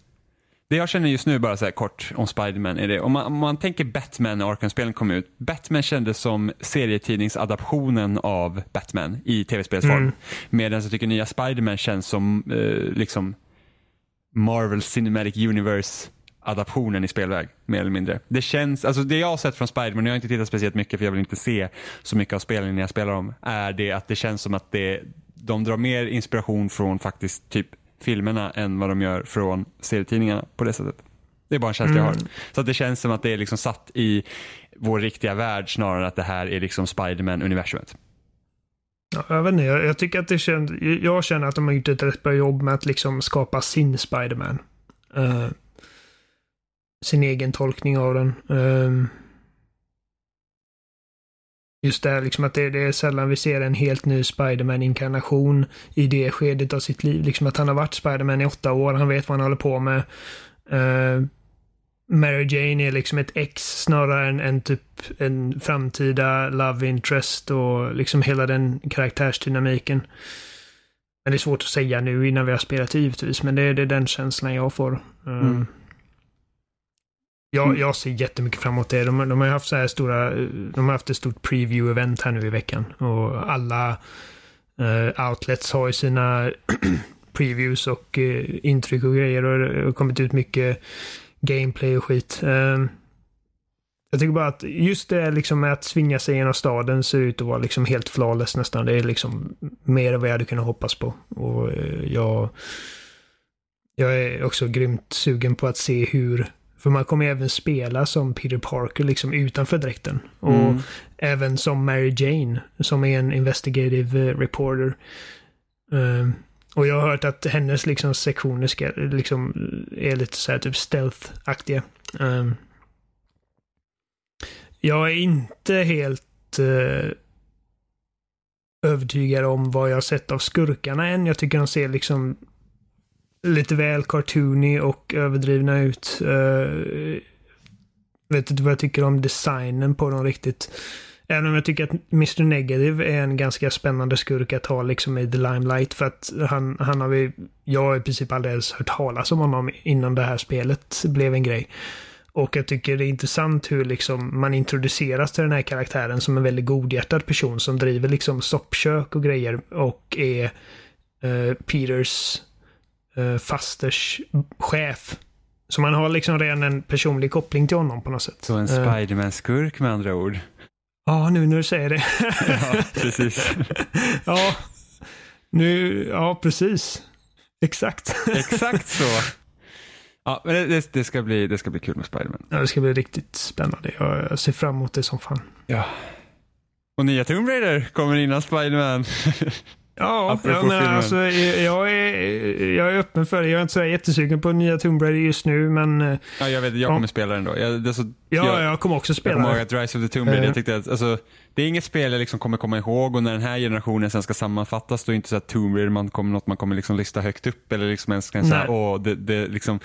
det jag känner just nu bara så här kort om Spiderman är det. Om man, om man tänker Batman när Arkham-spelen kom ut. Batman kändes som serietidningsadaptionen av Batman i tv-spelsform. Mm. Medan jag tycker nya Spiderman känns som eh, liksom Marvel Cinematic Universe adaptionen i spelväg, mer eller mindre. Det känns, alltså det jag har sett från Spiderman, jag har inte tittat speciellt mycket för jag vill inte se så mycket av spelen när jag spelar dem, är det att det känns som att det, de drar mer inspiration från faktiskt typ filmerna än vad de gör från serietidningarna på det sättet. Det är bara en känsla jag har. Mm. Så att det känns som att det är liksom satt i vår riktiga värld snarare än att det här är liksom Spiderman-universumet. Ja, jag vet inte, jag, tycker att det känns, jag känner att de har gjort ett rätt bra jobb med att liksom skapa sin Spiderman. Eh, sin egen tolkning av den. Um, just det här liksom att det, det är sällan vi ser en helt ny Spiderman-inkarnation i det skedet av sitt liv. Liksom att han har varit Spiderman i åtta år, han vet vad han håller på med. Uh, Mary Jane är liksom ett ex snarare än, än typ en framtida love interest och liksom hela den karaktärsdynamiken. Men det är svårt att säga nu innan vi har spelat givetvis, men det är, det är den känslan jag får. Um, Mm jag, jag ser jättemycket fram emot det. De, de har haft så här stora, de har haft ett stort preview-event här nu i veckan och alla eh, outlets har ju sina previews och eh, intryck och grejer och det har kommit ut mycket gameplay och skit. Ehm, jag tycker bara att just det liksom med att svinga sig genom staden ser ut att vara liksom helt flawless nästan. Det är liksom mer än vad jag hade kunnat hoppas på. Och eh, jag, jag är också grymt sugen på att se hur för man kommer även spela som Peter Parker liksom utanför dräkten. Och Mm. även som Mary Jane som är en investigative eh, reporter. Ehm, och jag har hört att hennes liksom sektioner ska, liksom, är lite så här typ stealth-aktiga. Ehm, jag är inte helt eh, övertygad om vad jag har sett av skurkarna än. Jag tycker de ser liksom lite väl cartoony och överdrivna ut. Uh, vet inte vad jag tycker om designen på dem riktigt. Även om jag tycker att Mr. Negative är en ganska spännande skurk att ha liksom i The Limelight. För att han, han har vi, jag har i princip aldrig ens hört talas om honom innan det här spelet blev en grej. Och jag tycker det är intressant hur liksom man introduceras till den här karaktären som en väldigt godhjärtad person som driver liksom soppkök och grejer och är eh, Peters eh, fasters chef. Så man har liksom redan en personlig koppling till honom på något sätt. Så en Eh, Spiderman-skurk med andra ord. Ja, nu när du säger det. Ja, precis. ja, nu, ja precis. Exakt. Exakt så. Ja, men det, det, ska bli, det ska bli kul med Spiderman. Ja, det ska bli riktigt spännande. Jag, jag ser fram emot det som fan. Ja. Och nya Tomb Raider kommer innan Spiderman. Ja, ja men alltså jag är, jag är öppen för det. Jag är inte så jättesugen på nya Tomb Raider just nu, men eh, ja, jag vet, jag kommer spela den då. Jag, det så, ja, jag, jag kommer också jag spela kommer ihåg att Rise of the Tomb Raider, Eh. jag tyckte att, alltså, det är inget spel jag liksom kommer komma ihåg och när den här generationen sen ska sammanfattas, då är det inte så att Tomb Raider man kommer, något man kommer liksom lista högt upp eller liksom ens kan säga, åh, det, det liksom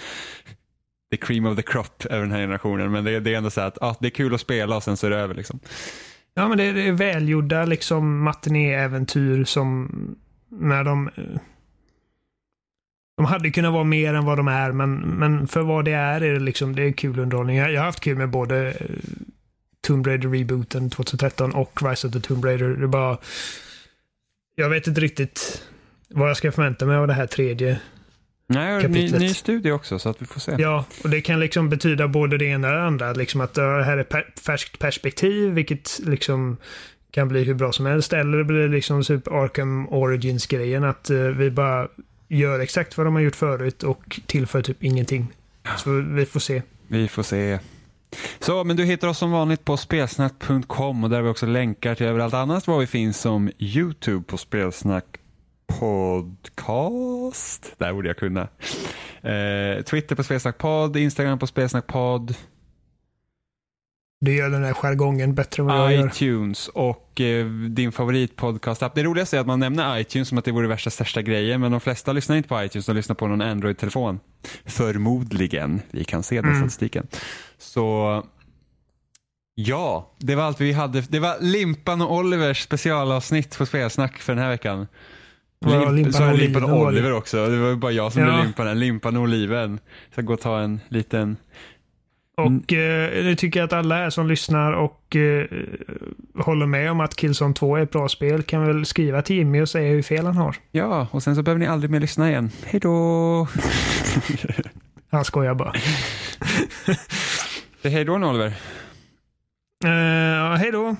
the cream of the crop över den här generationen. Men det, det är ändå så att ah, det är kul att spela och sen så är det över liksom. Ja, men det är, det är välgjorda liksom matinéäventyr som när de... Eh, de hade kunnat vara mer än vad de är, men, men för vad det är är det liksom, det är kul underhållning. Jag, jag har haft kul med både eh, Tomb Raider-rebooten 2013 och Rise of the Tomb Raider. Det är bara... Jag vet inte riktigt vad jag ska förvänta mig av det här tredje. Nej, och ny, Kapitlet. ny studie också så att vi får se. Ja, och det kan liksom betyda både det ena och det andra. Liksom att det här är per färskt perspektiv, vilket liksom kan bli hur bra som helst. Eller det blir liksom typ Arkham Origins-grejen, att eh, vi bara gör exakt vad de har gjort förut och tillför typ ingenting. Så vi får se. Vi får se. Så, men du hittar oss som vanligt på spelsnack.com och där har vi också länkar till överallt annat var vi finns som YouTube på spelsnack podcast. Där borde jag kunna. Eh, Twitter på spelsnackpodd, Instagram på spelsnackpodd, Du gör den här jargongen bättre än vad jag gör. iTunes och eh, din favoritpodcast-app. Det roligaste är att man nämner iTunes som att det vore värsta största grejen, men de flesta lyssnar inte på iTunes, de lyssnar på någon Android-telefon. Förmodligen. Vi kan se den Mm. statistiken. Så ja, det var allt vi hade. Det var Limpan och Olivers specialavsnitt på Spelsnack för den här veckan. Limp- Limpan så Limpan och. Oliver också. Det var ju bara jag som Ja. blev Limpan, Limpan och Oliven. Så jag går och ta en liten Och eh, det tycker jag att alla här som lyssnar och eh, håller med om att Killzone 2 är ett bra spel kan väl skriva till Jimmy och säga hur fel han har. Ja, och sen så behöver ni aldrig mer lyssna igen. Hej då! Han skojar bara. Hej då nu Oliver. Uh, ja, hej då.